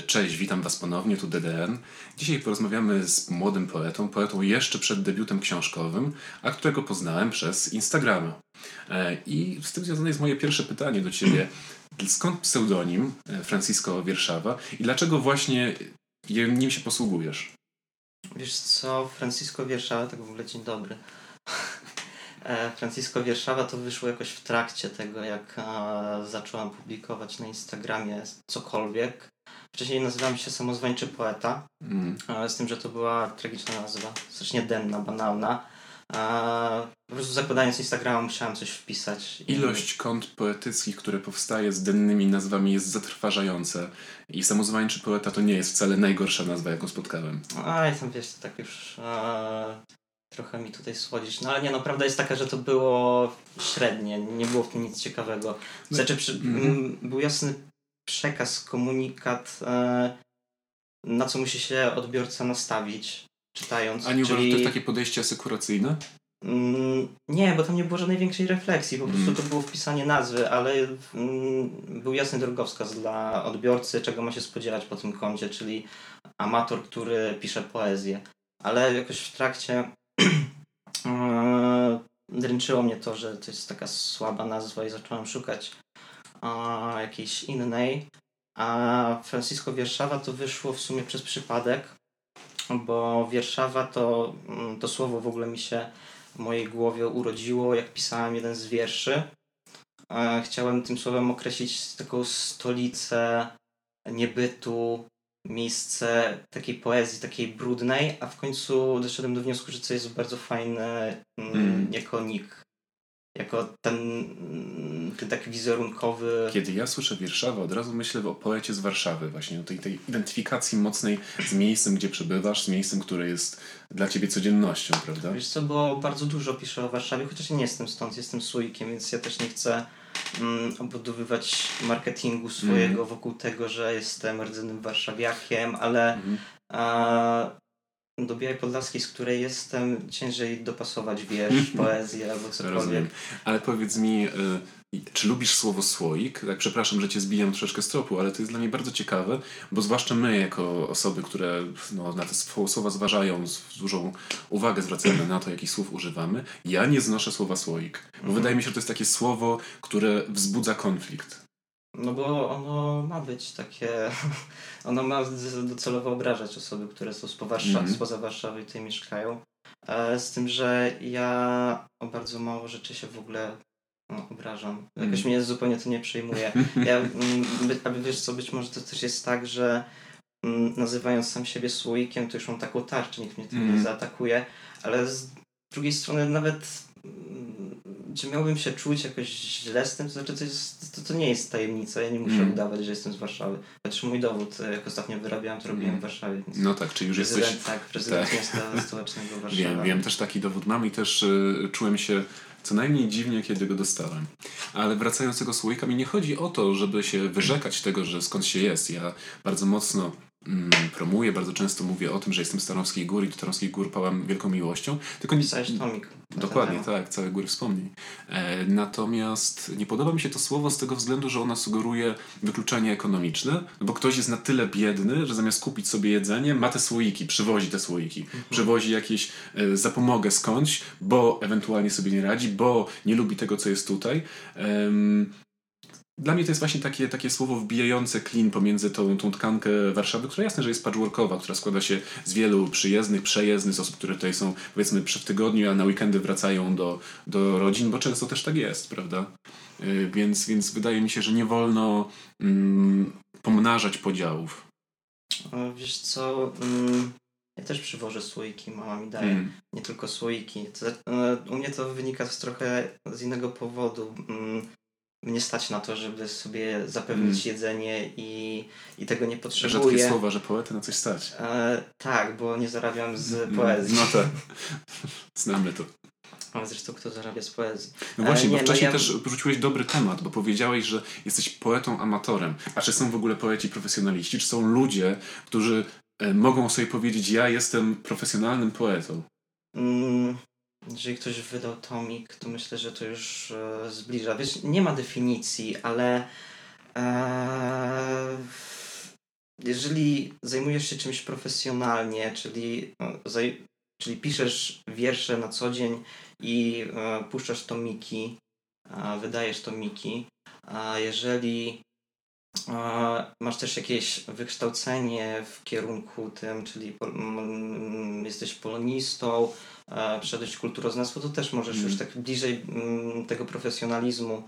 Cześć, witam Was ponownie, tu DDN. Dzisiaj porozmawiamy z młodym poetą, poetą jeszcze przed debiutem książkowym, a którego poznałem przez Instagrama. E, I z tym związane jest moje pierwsze pytanie do Ciebie. Skąd pseudonim e, Francisco Wierszawa i dlaczego właśnie nim się posługujesz? Wiesz co, Francisco Wierszawa, tak w ogóle dzień dobry. E, Francisco Wierszawa to wyszło jakoś w trakcie tego, jak zacząłem publikować na Instagramie cokolwiek Wcześniej nazywałem się Samozwańczy Poeta, mm. z tym, że to była tragiczna nazwa, strasznie denna, banalna. Po prostu zakładając Instagrama musiałem coś wpisać. Ilość kont poetyckich, które powstaje z dennymi nazwami jest zatrważająca i samozwańczy poeta to nie jest wcale najgorsza nazwa, jaką spotkałem. A, ja tam wiesz, tak już trochę mi tutaj słodzić. No ale nie, no prawda jest taka, że to było średnie, nie było w tym nic ciekawego. Znaczy, przy, mm. był jasny przekaz, komunikat, e, na co musi się odbiorca nastawić, czytając. A nie uważasz, czyli... to jest takie podejście asekuracyjne? Mm, nie, bo tam nie było żadnej większej refleksji, po prostu mm. to było wpisanie nazwy, ale mm, był jasny drogowskaz dla odbiorcy, czego ma się spodziewać po tym koncie, czyli amator, który pisze poezję. Ale jakoś w trakcie e, dręczyło mnie to, że to jest taka słaba nazwa i zacząłem szukać a, jakiejś innej. A Francisco Wierszawa to wyszło w sumie przez przypadek, bo Wierszawa to, mm, to słowo w ogóle mi się w mojej głowie urodziło, jak pisałem jeden z wierszy. Chciałem tym słowem określić taką stolicę niebytu, miejsce takiej poezji, takiej brudnej, a w końcu doszedłem do wniosku, że to jest bardzo fajny mm. mm. jako nick jako ten, ten taki wizerunkowy... Kiedy ja słyszę Wierszawa, od razu myślę o poecie z Warszawy właśnie, o tej, tej identyfikacji mocnej z miejscem, gdzie przebywasz, z miejscem, które jest dla ciebie codziennością, prawda? Wiesz co, bo bardzo dużo piszę o Warszawie, chociaż nie jestem stąd, jestem słoikiem, więc ja też nie chcę mm, obudowywać marketingu swojego mm. wokół tego, że jestem rdzennym warszawiakiem, ale mm. a, do Białej Podlaskiej, z której jestem, ciężej dopasować wiersz, poezję albo cokolwiek. Rozumiem. Ale powiedz mi, y, czy lubisz słowo słoik? Tak, przepraszam, że cię zbijam troszeczkę z tropu, ale to jest dla mnie bardzo ciekawe, bo zwłaszcza my, jako osoby, które no, na te słowa zważają, z dużą uwagę zwracamy na to, jakich słów używamy, ja nie znoszę słowa słoik, bo mhm. wydaje mi się, że to jest takie słowo, które wzbudza konflikt. No bo ono ma być takie, ono ma docelowo obrażać osoby, które są spoza, Warsza mm spoza Warszawy i tutaj mieszkają. E, z tym, że ja o bardzo mało rzeczy się w ogóle no, obrażam. Jakoś mm. mnie zupełnie to nie przejmuje. Ja, aby wiesz co, być może to też jest tak, że m, nazywając sam siebie słoikiem, to już mam taką tarczę, nikt mnie tym mm. nie mhm. zaatakuje, ale z drugiej strony nawet czy miałbym się czuć jakoś źle z tym? To znaczy, to, jest, to, to nie jest tajemnica. Ja nie muszę mm. udawać, że jestem z Warszawy. Chociaż mój dowód, e, jak ostatnio wyrabiałem, to robiłem mm. w Warszawie. no tak, czyli już jesteś... Tak, prezydent tak. miasta stołecznego Warszawy. Wiem, wiem, też taki dowód mam i też y, czułem się co najmniej dziwnie, kiedy go dostałem. Ale wracając do tego słoika, mi nie chodzi o to, żeby się wyrzekać tego, że skąd się jest. Ja bardzo mocno promuję, bardzo często mówię o tym, że jestem z Tarnowskiej Góry i do Tarnowskiej Gór pałam wielką miłością. Tylko nie... Pisałeś tomik. Dokładnie, tak, całe góry wspomnień. E, natomiast nie podoba mi się to słowo z tego względu, że ona sugeruje wykluczenie ekonomiczne, no bo ktoś jest na tyle biedny, że zamiast kupić sobie jedzenie, ma te słoiki, przywozi te słoiki, mhm. przywozi jakieś e, zapomogę skądś, bo ewentualnie sobie nie radzi, bo nie lubi tego, co jest tutaj. Dla mnie to jest właśnie takie, takie słowo wbijające klin pomiędzy tą, tą tkankę Warszawy, która jasne, że jest patchworkowa, która składa się z wielu przyjezdnych, przejezdnych, z osób, które tutaj są powiedzmy w tygodniu, a na weekendy wracają do, do rodzin, bo często też tak jest, prawda? Yy, więc, więc wydaje mi się, że nie wolno mm, pomnażać podziałów. Wiesz co, mm, ja też przywożę słoiki, mama mi daje, mm. nie tylko słoiki. To, e, u mnie to wynika z trochę z innego powodu. Mnie stać na to, żeby sobie zapewnić mm. jedzenie i, i tego nie potrzebuję. Rzadkie słowa, że poety na coś stać. E, tak, bo nie zarabiam z mm, poezji. No tak, znamy to. A zresztą kto zarabia z poezji? No właśnie, e, nie, bo no wcześniej no ja... też porzuciłeś dobry temat, bo powiedziałeś, że jesteś poetą amatorem. A czy są w ogóle poeci profesjonaliści? Czy są ludzie, którzy e, mogą sobie powiedzieć, ja jestem profesjonalnym poetą? Mm, jeżeli ktoś wydał tomik, to myślę, że to już e, zbliża. Wiesz, nie ma definicji, ale e, jeżeli zajmujesz się czymś profesjonalnie, czyli, no, zaj, czyli piszesz wiersze na co dzień i e, puszczasz tomiki, e, wydajesz tomiki, a jeżeli e, masz też jakieś wykształcenie w kierunku tym, czyli jesteś polonistą, przeszedłeś kulturoznawstwo, to też możesz Mm. już tak bliżej mm, tego profesjonalizmu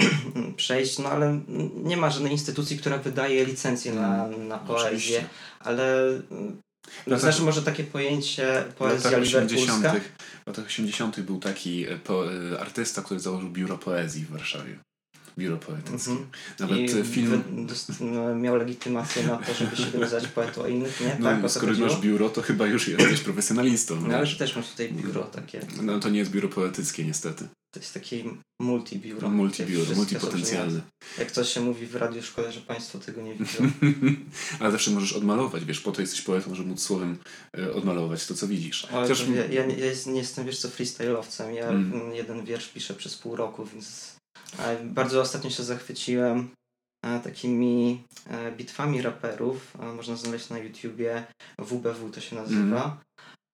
przejść, no ale nie ma żadnej instytucji, która wydaje licencję na, na poezję, Oczywiście. ale mm, No znaczy może takie pojęcie poezja latach liverpoolska. 80. W latach 80. był taki po, e, artysta, który założył biuro poezji w Warszawie. Biuro poetyckie. Mhm. Nawet I film... no, miał legitymację na to, żeby się nazywać poetą, a innych nie? No, tak, skoro masz biuro, to chyba już jesteś profesjonalistą. No ale wiesz? ty też masz tutaj biuro takie, No to nie jest biuro poetyckie niestety. to jest takie multibiuro. Multibiuro, multipotencjalne. Jak coś się mówi w radiu, szkoda, że państwo tego nie widzą. Ale zawsze możesz odmalować, wiesz, po to jesteś poetą, żeby móc słowem e, odmalować to, co widzisz. Ale Chociaż ja, ja, nie- ja nie jestem, wiesz co, freestyle'owcem. Ja Mm. jeden wiersz piszę przez pół roku, więc bardzo ostatnio się zachwyciłem e, takimi e, bitwami raperów. E, można znaleźć na YouTubie. WBW to się nazywa.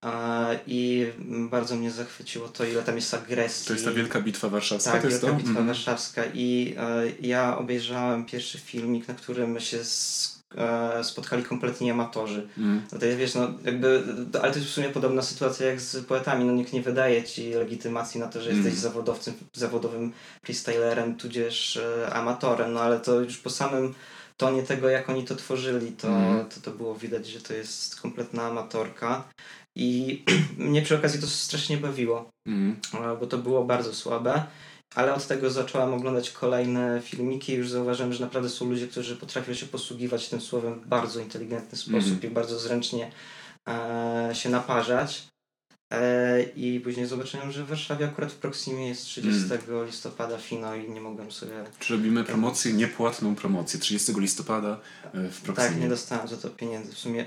Mm. E, I mm, bardzo mnie zachwyciło to, ile tam jest agresji. to jest ta wielka bitwa warszawska, Tak, to jest Wielka to? Bitwa Mhm. Warszawska i e, ja obejrzałem pierwszy filmik, na którym się e, spotkali kompletni amatorzy. Mhm. No to jest, wiesz, no jakby, ale to jest w sumie podobna sytuacja jak z poetami, no nikt nie wydaje ci legitymacji na to, że jesteś Mm. zawodowcem, zawodowym freestylerem, tudzież e, amatorem, no ale to już po samym tonie tego, jak oni to tworzyli, to, Mm. to, to było widać, że to jest kompletna amatorka i mnie przy okazji to strasznie bawiło Mhm. e, bo to było bardzo słabe. Ale od tego zacząłem oglądać kolejne filmiki i już zauważyłem, że naprawdę są ludzie, którzy potrafią się posługiwać tym słowem w bardzo inteligentny sposób Mhm. i bardzo zręcznie e, się naparzać. E, I później zobaczyłem, że w Warszawie akurat w Proximie jest 30 listopada finał i nie mogłem sobie... Czy robimy promocję, niepłatną promocję 30 listopada e, w Proximie? Tak, nie dostałem za to pieniędzy. W sumie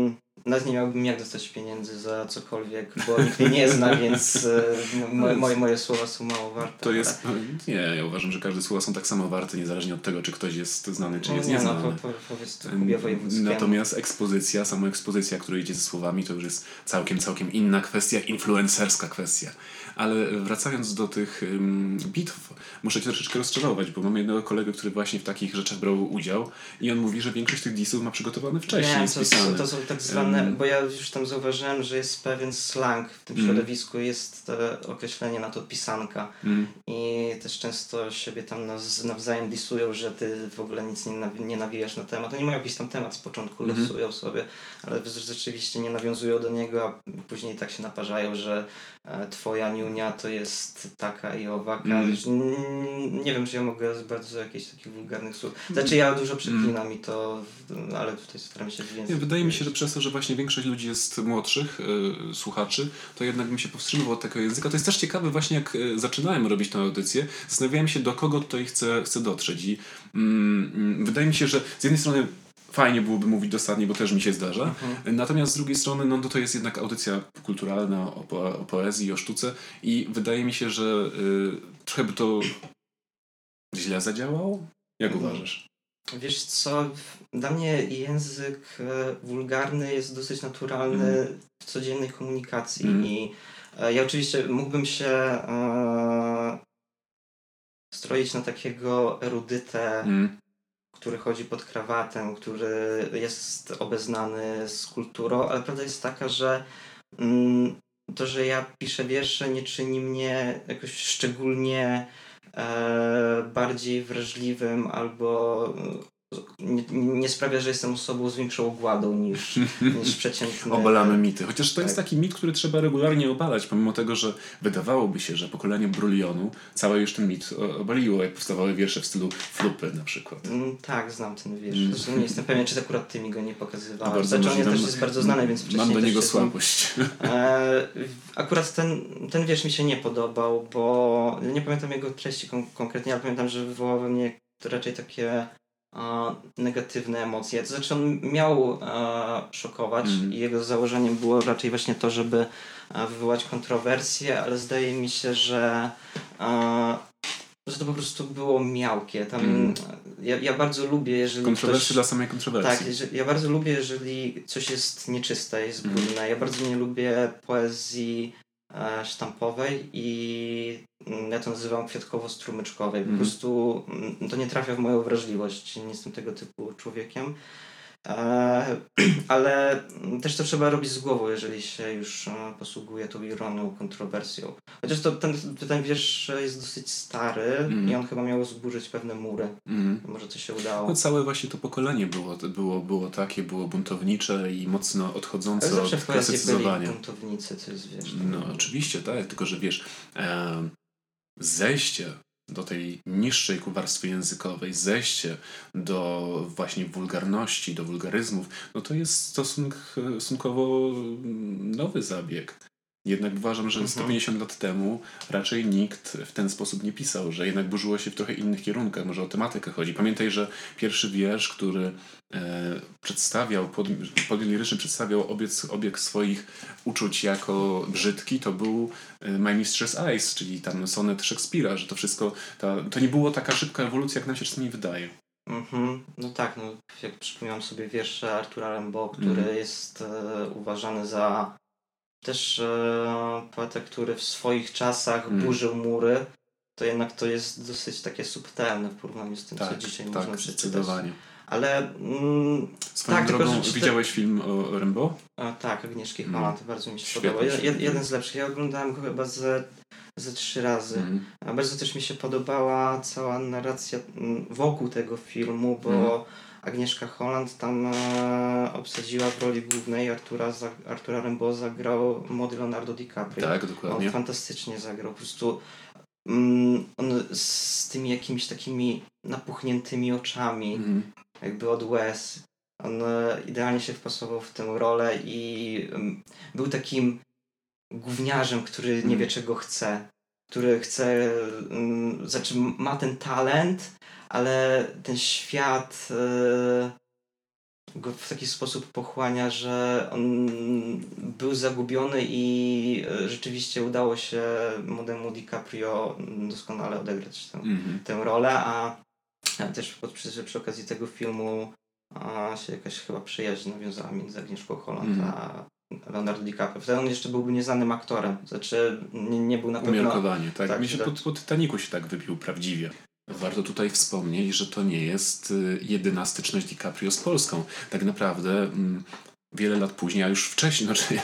nawet nie miałbym jak dostać pieniędzy za cokolwiek, bo nikt mnie nie zna, więc e, mo- moje, moje słowa są mało warte. To jest... Nie, ja uważam, że każde słowa są tak samo warte, niezależnie od tego, czy ktoś jest znany, czy No jest nie, no nieznany. po, po, powiedz to Kubie. Natomiast ekspozycja, sama ekspozycja, która idzie ze słowami, to już jest całkiem, całkiem inna kwestia, influencerska kwestia. Ale wracając do tych ym, bitw, muszę cię troszeczkę rozczarować, bo mam jednego kolegę, który właśnie w takich rzeczach brał udział i on mówi, że większość tych disów ma przygotowane wcześniej, Nie, to, to, są tak zwane, Em. bo ja już tam zauważyłem, że jest pewien slang w tym Mm. środowisku, jest to określenie na to pisanka Mm. i też często siebie tam nawzajem disują, że ty w ogóle nic nie, naw- nie nawijasz na temat. Oni mają jakiś tam temat z początku, Mhm. losują sobie, ale rzeczywiście nie nawiązują do niego, a później tak się naparzają, że e, twoja niunia to jest taka i owaka. Mm. Wiesz, n- Nie wiem, czy ja mogę z bardzo jakichś takich wulgarnych słów. Znaczy ja dużo przeklinam i to, ale tutaj staram się więcej. Wydaje mi się, że przez to, że właśnie większość ludzi jest młodszych y, słuchaczy, to jednak bym się powstrzymywał od takiego języka. To jest też ciekawe właśnie jak y, zaczynałem robić tę audycję, zastanawiałem się do kogo tutaj chcę, chcę dotrzeć i mm, mm, wydaje mi się, że z jednej strony fajnie byłoby mówić dosadnie, bo też mi się zdarza, Mhm. Natomiast z drugiej strony, no to jest jednak audycja kulturalna o, po, o poezji, o sztuce i wydaje mi się, że y, trochę by to źle zadziałało. Jak Mhm. uważasz? Wiesz co, dla mnie język e, wulgarny jest dosyć naturalny w codziennej komunikacji Mhm. i e, ja oczywiście mógłbym się e, stroić na takiego erudytę, Mm. Który chodzi pod krawatem, który jest obeznany z kulturą, ale prawda jest taka, że mm, to, że ja piszę wiersze nie czyni mnie jakoś szczególnie e, bardziej wrażliwym albo nie, nie sprawia, że jestem osobą z większą ogładą niż, niż przeciętny. Obalamy mity. Chociaż to jest Tak. taki mit, który trzeba regularnie obalać, pomimo tego, że wydawałoby się, że pokolenie Brulionu całe już ten mit obaliło, jak powstawały wiersze w stylu flupy na przykład. Mm, Tak, znam ten wiersz. Mm. Zresztą nie jestem pewien, czy akurat ty mi go nie pokazywałeś. Znaczy on możliwe. też jest bardzo znany, więc wcześniej Mam do niego słabość. E, akurat ten, ten wiersz mi się nie podobał, bo nie pamiętam jego treści kon- konkretnie, ale pamiętam, że wywołał we mnie raczej takie negatywne emocje. To znaczy on miał e, szokować Mhm. i jego założeniem było raczej właśnie to, żeby e, wywołać kontrowersje, ale zdaje mi się, że e, że to po prostu było miałkie. Tam, mm. ja, ja bardzo lubię, jeżeli. Kontrowersje ktoś, dla samej kontrowersji. Tak, ja bardzo lubię, jeżeli coś jest nieczyste, jest mhm. brudne. Mm. Ja bardzo nie lubię poezji sztampowej i mm, ja to nazywam kwiatkowo-strumyczkowej. Po mm. prostu to nie trafia w moją wrażliwość. Nie jestem tego typu człowiekiem. E, ale też to trzeba robić z głową, jeżeli się już e, posługuje tą ironią, kontrowersją. Chociaż to, ten, ten wiersz jest dosyć stary mm. i on chyba miał zburzyć pewne mury. Mm. Może to się udało. No całe właśnie to pokolenie było, było, było takie, było buntownicze i mocno odchodzące ale zawsze od klasycyzowania. Byli buntownicy, to jest wiesz. No oczywiście, tak, tylko że wiesz, e, zejście do tej niższej warstwy językowej, zejście do właśnie wulgarności, do wulgaryzmów, no to jest stosunk, stosunkowo nowy zabieg. Jednak uważam, że 150 mhm. lat temu raczej nikt w ten sposób nie pisał, że jednak burzyło się w trochę innych kierunkach, może o tematykę chodzi. Pamiętaj, że pierwszy wiersz, który e, przedstawiał, pod, pod liryczny przedstawiał obieg, obieg swoich uczuć jako brzydki, to był e, My Mistress Eyes, czyli tam sonet Szekspira, że to wszystko, ta, to nie było taka szybka ewolucja, jak nam się czasami wydaje. Mhm. No tak, no, jak przypomniałem sobie wiersze Artura Rimbaud, który mm. jest e, uważany za też e, poeta, który w swoich czasach mm. burzył mury, to jednak to jest dosyć takie subtelne w porównaniu z tym, tak, co dzisiaj tak, można przeczytać. Ale mm, Swoją tak, drogą, tylko, widziałeś te... film o Rembo? A, tak, Agnieszki mm. Holland, bardzo mi się Świetny podobał. Jed, jeden z lepszych. Ja oglądałem go chyba ze, ze trzy razy. Mm. A bardzo też mi się podobała cała narracja mm, wokół tego filmu, bo mm Agnieszka Holland tam e, obsadziła w roli głównej Artura, za, Artura Rimbaud zagrał młody Leonardo DiCaprio. Tak, dokładnie. On fantastycznie zagrał. Po prostu mm, on z tymi jakimiś takimi napuchniętymi oczami, mm. jakby od łez. On e, idealnie się wpasował w tę rolę i um, był takim gówniarzem, który nie wie mhm. czego chce. Który chce, um, znaczy ma ten talent, ale ten świat e, go w taki sposób pochłania, że on był zagubiony i e, rzeczywiście udało się młodemu DiCaprio doskonale odegrać tę, mm -hmm. tę rolę, a też przy, przy okazji tego filmu a się jakaś chyba przyjaźń nawiązała między Agnieszką Holland mm. a Leonardo DiCaprio. Wtedy on jeszcze byłby nieznanym aktorem. Znaczy nie, nie był na pewno... Umiarkowanie, tak. tak Mi się tak. Po, po Titanicu się tak wybił prawdziwie. Warto tutaj wspomnieć, że to nie jest y, jedyna styczność DiCaprio z Polską. Tak naprawdę mm, wiele lat później, a już wcześniej, znaczy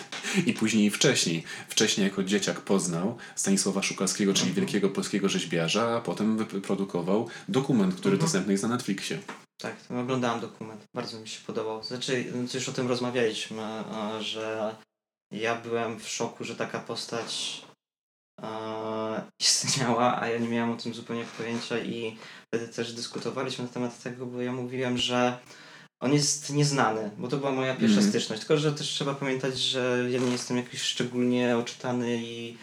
i później i wcześniej. Wcześniej jako dzieciak poznał Stanisława Szukalskiego, czyli mhm. wielkiego polskiego rzeźbiarza, a potem wyprodukował dokument, który mhm. dostępny jest na Netflixie. Tak, oglądałem dokument. Bardzo mi się podobał. Znaczy, już o tym rozmawialiśmy, że ja byłem w szoku, że taka postać istniała, a ja nie miałam o tym zupełnie pojęcia i wtedy też dyskutowaliśmy na temat tego, bo ja mówiłem, że on jest nieznany, bo to była moja pierwsza mm. styczność. Tylko, że też trzeba pamiętać, że ja nie jestem jakiś szczególnie oczytany i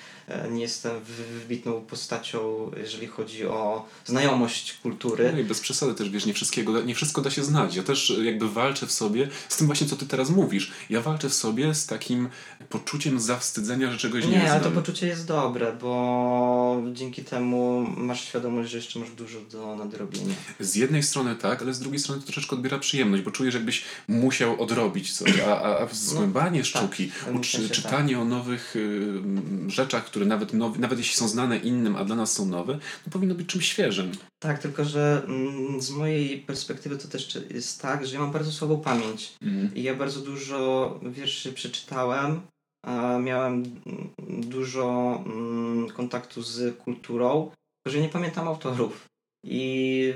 nie jestem wybitną postacią, jeżeli chodzi o znajomość kultury. No i bez przesady też, wiesz, nie, wszystkiego, nie wszystko da się znać. Ja też jakby walczę w sobie z tym właśnie, co ty teraz mówisz. Ja walczę w sobie z takim poczuciem zawstydzenia, że czegoś nie, nie Nie, ale to poczucie jest dobre, bo dzięki temu masz świadomość, że jeszcze masz dużo do nadrobienia. Z jednej strony tak, ale z drugiej strony to troszeczkę odbiera przyjemność, bo czujesz, jakbyś musiał odrobić coś, a, a, a zgłębanie no, sztuki, tak, uczy, czytanie tak. o nowych y, rzeczach, które nawet, nowy, nawet jeśli są znane innym, a dla nas są nowe, to powinno być czymś świeżym. Tak, tylko że mm, z mojej perspektywy to też jest tak, że ja mam bardzo słabą pamięć. Mm. I ja bardzo dużo wierszy przeczytałem, miałem mm, dużo mm, kontaktu z kulturą, że nie pamiętam autorów. I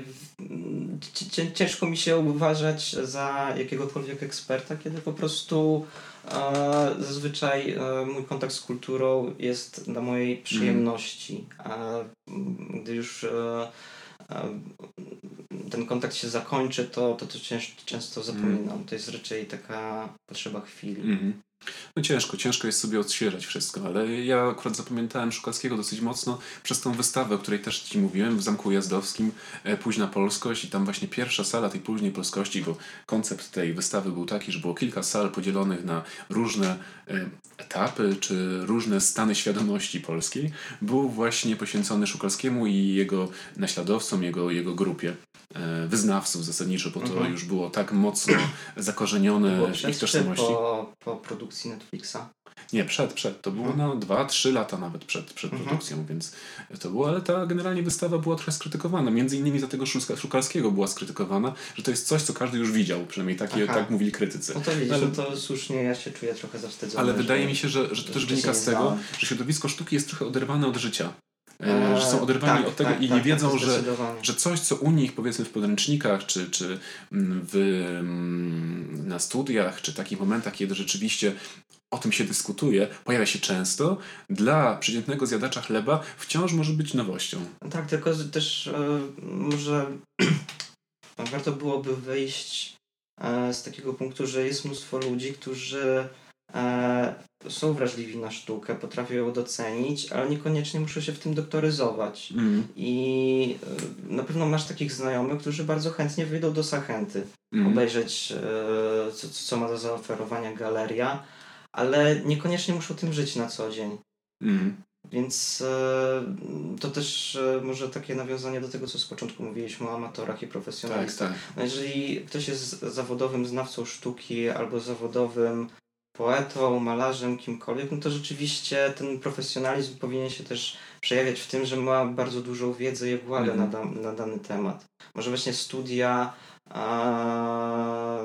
ciężko mi się uważać za jakiegokolwiek eksperta, kiedy po prostu e, zazwyczaj e, mój kontakt z kulturą jest dla mojej mhm. przyjemności. A gdy już e, ten kontakt się zakończy, to to, to często zapominam. To jest raczej taka potrzeba chwili. Mm No ciężko, ciężko jest sobie odświeżać wszystko, ale ja akurat zapamiętałem Szukalskiego dosyć mocno przez tą wystawę, o której też Ci mówiłem w Zamku Jazdowskim, e, Późna Polskość i tam właśnie pierwsza sala tej późnej polskości, bo koncept tej wystawy był taki, że było kilka sal podzielonych na różne e, etapy czy różne stany świadomości polskiej, był właśnie poświęcony Szukalskiemu i jego naśladowcom, jego, jego grupie e, wyznawców zasadniczo, bo to mhm. już było tak mocno zakorzenione w ich tożsamości. Po, po produkcji Netflixa. Nie, przed, przed. To było na dwa, trzy lata nawet przed, przed mhm. produkcją, więc to było, ale ta generalnie wystawa była trochę skrytykowana. Między innymi za tego Szukalskiego była skrytykowana, że to jest coś, co każdy już widział, przynajmniej takie, tak mówili krytycy. No to widzisz, ale, to słusznie, ja się czuję trochę zawstydzony. Ale wydaje mi się, że, że to też wynika z tego, że środowisko sztuki jest trochę oderwane od życia. E, że są oderwani tak, od tego tak, i tak, nie wiedzą, że, że coś, co u nich powiedzmy w podręcznikach, czy, czy mm, w, mm, na studiach, czy takich momentach, kiedy rzeczywiście o tym się dyskutuje, pojawia się często, dla przeciętnego zjadacza chleba wciąż może być nowością. Tak, tylko też e, może warto byłoby wyjść e, z takiego punktu, że jest mnóstwo ludzi, którzy są wrażliwi na sztukę, potrafią ją docenić, ale niekoniecznie muszą się w tym doktoryzować. Mm. I e, na pewno masz takich znajomych, którzy bardzo chętnie wyjdą do Sachenty, mm. obejrzeć e, co, co ma do zaoferowania galeria, ale niekoniecznie muszą tym żyć na co dzień. Mm. Więc e, to też e, może takie nawiązanie do tego, co z początku mówiliśmy o amatorach i profesjonalistach. Tak, tak. No jeżeli ktoś jest zawodowym znawcą sztuki albo zawodowym poetą, malarzem, kimkolwiek, no to rzeczywiście ten profesjonalizm powinien się też przejawiać w tym, że ma bardzo dużą wiedzę i ogładę mm. na, da, na dany temat. Może właśnie studia a,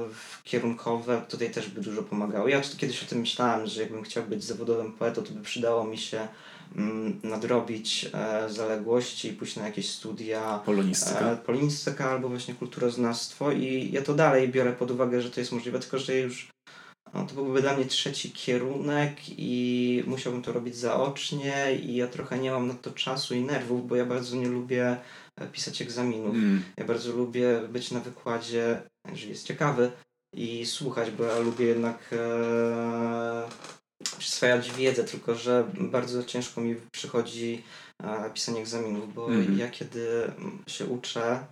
kierunkowe tutaj też by dużo pomagały. Ja kiedyś o tym myślałem, że jakbym chciał być zawodowym poetą, to by przydało mi się mm, nadrobić e, zaległości i pójść na jakieś studia polonistyka. E, polonistyka albo właśnie kulturoznawstwo i ja to dalej biorę pod uwagę, że to jest możliwe, tylko że już no, to byłby dla mnie trzeci kierunek i musiałbym to robić zaocznie i ja trochę nie mam na to czasu i nerwów, bo ja bardzo nie lubię e, pisać egzaminów. Mm. Ja bardzo lubię być na wykładzie, jeżeli jest ciekawy i słuchać, bo ja lubię jednak e, przyswajać wiedzę, tylko że bardzo ciężko mi przychodzi e, pisanie egzaminów, bo mm. ja kiedy się uczę,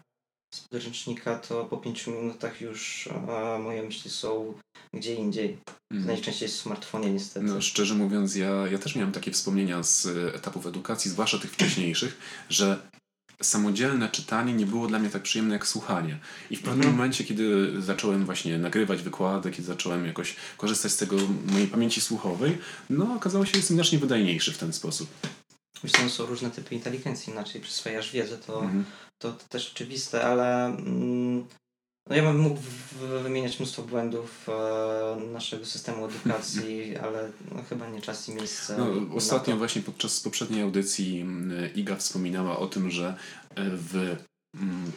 z podręcznika, to po pięciu minutach już a, moje myśli są gdzie indziej. Mm. Najczęściej w smartfonie niestety. No, szczerze mówiąc, ja, ja też miałem takie wspomnienia z etapów edukacji, zwłaszcza tych wcześniejszych, że samodzielne czytanie nie było dla mnie tak przyjemne jak słuchanie. I w pewnym mm. momencie, kiedy zacząłem właśnie nagrywać wykłady, kiedy zacząłem jakoś korzystać z tego mojej pamięci słuchowej, no okazało się, że jestem znacznie wydajniejszy w ten sposób. Myślę, że są różne typy inteligencji, inaczej przyswajasz wiedzę, to, to, to, też oczywiste, ale mm, no ja bym mógł wymieniać mnóstwo błędów e, naszego systemu edukacji, ale no, chyba nie czas i miejsce. No, ostatnio właśnie podczas poprzedniej audycji Iga wspominała o tym, że e, w Mm,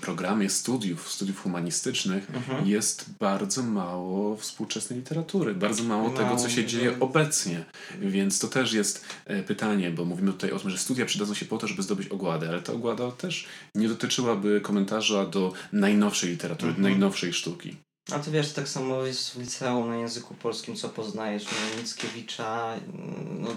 programie studiów, studiów humanistycznych mhm. jest bardzo mało współczesnej literatury, bardzo mało, mało tego, co się dzieje obecnie. Więc to też jest e, pytanie, bo mówimy tutaj o tym, że studia przydadzą się po to, żeby zdobyć ogładę, ale ta ogłada też nie dotyczyłaby komentarza do najnowszej literatury, mhm. najnowszej sztuki. A ty wiesz, tak samo jest w liceum na języku polskim, co poznajesz, no, Mickiewicza. No,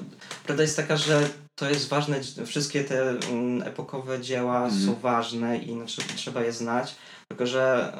prawda jest taka, że to jest ważne, wszystkie te mm, epokowe dzieła mm. są ważne i znaczy, trzeba je znać, tylko że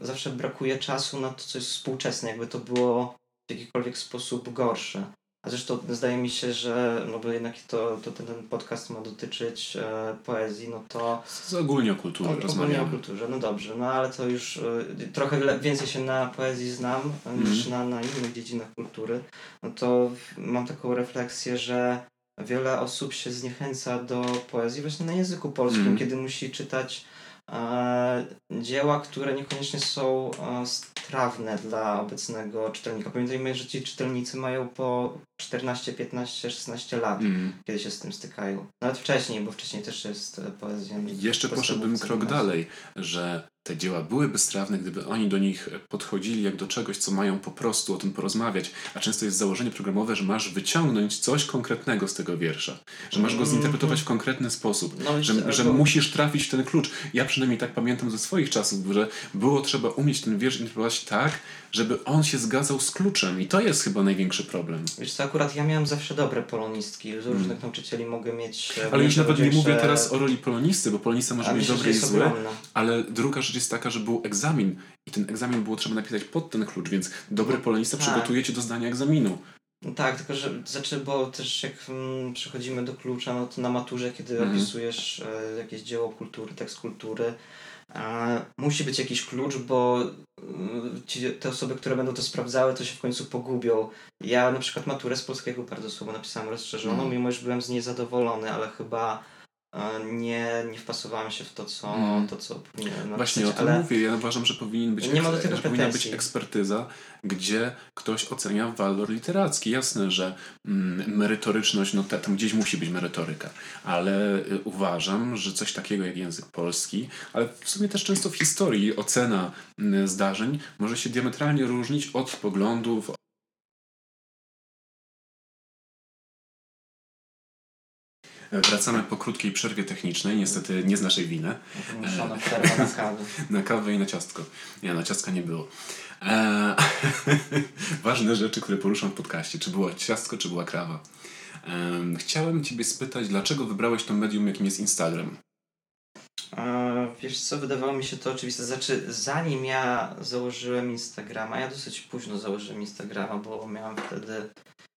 y, zawsze brakuje czasu na to, co jest współczesne, jakby to było w jakikolwiek sposób gorsze. A zresztą zdaje mi się, że no bo jednak to, to ten, ten podcast ma dotyczyć e, poezji, no to... Z ogólnie o kulturze o, Ogólnie o kulturze, no dobrze, no ale to już e, trochę więcej się na poezji znam mm. niż na, na innych dziedzinach kultury. No to mam taką refleksję, że wiele osób się zniechęca do poezji właśnie na języku polskim, mm. kiedy musi czytać dzieła, które niekoniecznie są e, strawne dla obecnego czytelnika. Pamiętajmy, że ci czytelnicy mają po 14, 15, 16 lat, mm. kiedy się z tym stykają. Nawet wcześniej, bo wcześniej też jest e, poezja. Jeszcze poszedłbym krok dalej, że te dzieła były bezstrawne, gdyby oni do nich podchodzili jak do czegoś, co mają po prostu o tym porozmawiać. A często jest założenie programowe, że masz wyciągnąć coś konkretnego z tego wiersza, że masz go zinterpretować w konkretny sposób, no, że, że musisz trafić w ten klucz. Ja przynajmniej tak pamiętam ze swoich czasów, że było trzeba umieć ten wiersz interpretować tak, żeby on się zgadzał z kluczem i to jest chyba największy problem. Wiesz co, akurat ja miałem zawsze dobre polonistki. Z różnych hmm. nauczycieli mogę mieć... E, ale już nawet nie mówię teraz o roli polonisty, bo polonista może mieć dobre i złe, ale druga rzecz jest taka, że był egzamin i ten egzamin było trzeba napisać pod ten klucz, więc dobry no, polonista tak. przygotuje cię do zdania egzaminu. No tak, tylko że znaczy, bo też jak mm, przechodzimy do klucza, no to na maturze, kiedy mm. opisujesz e, jakieś dzieło kultury, tekst kultury, e, musi być jakiś klucz, bo e, ci, te osoby, które będą to sprawdzały, to się w końcu pogubią. Ja na przykład maturę z polskiego bardzo słowo napisałem rozszerzoną, mm. mimo że byłem z niej zadowolony, ale chyba nie, nie wpasowałem się w to, co, mm. to, co powinienem Właśnie o tym ale... mówię. Ja uważam, że powinien być, nie ma do tego powinna być ekspertyza, gdzie ktoś ocenia walor literacki. Jasne, że mm, merytoryczność, no tam gdzieś musi być merytoryka, ale y, uważam, że coś takiego jak język polski, ale w sumie też często w historii ocena y, zdarzeń może się diametralnie różnić od poglądów, Wracamy po krótkiej przerwie technicznej, niestety nie z naszej winy. Muszona przerwa na kawę. na kawę i na ciastko. Nie, na ciastka nie było. Eee, ważne rzeczy, które poruszam w podcaście. Czy było ciastko, czy była krawa. Eee, chciałem Ciebie spytać, dlaczego wybrałeś to medium, jakim jest Instagram? Eee, wiesz co, wydawało mi się to oczywiste. Znaczy, zanim ja założyłem Instagrama, ja dosyć późno założyłem Instagrama, bo miałem wtedy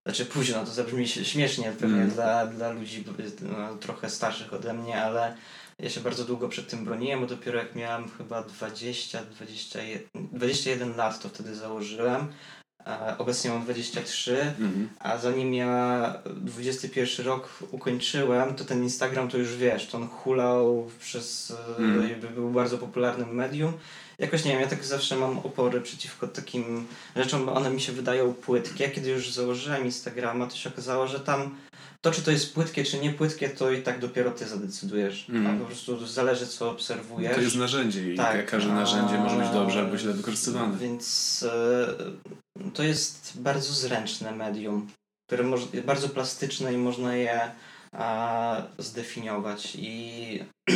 znaczy późno, to zabrzmi śmiesznie pewnie mm. dla, dla ludzi no, trochę starszych ode mnie, ale ja się bardzo długo przed tym broniłem, bo dopiero jak miałem chyba 20, 21, 21 lat, to wtedy założyłem. Obecnie mam 23, mm. a zanim ja 21 rok ukończyłem, to ten Instagram to już wiesz, to on hulał przez, mm. był bardzo popularnym medium jakoś nie wiem, ja tak zawsze mam opory przeciwko takim rzeczom, bo one mi się wydają płytkie. Kiedy już założyłem Instagrama, to się okazało, że tam to, czy to jest płytkie, czy nie płytkie, to i tak dopiero ty zadecydujesz. Mm. A po prostu zależy, co obserwujesz. To jest narzędzie i tak, każde narzędzie może być dobrze albo źle wykorzystywane. Więc e, to jest bardzo zręczne medium, które moż, bardzo plastyczne i można je a, zdefiniować. I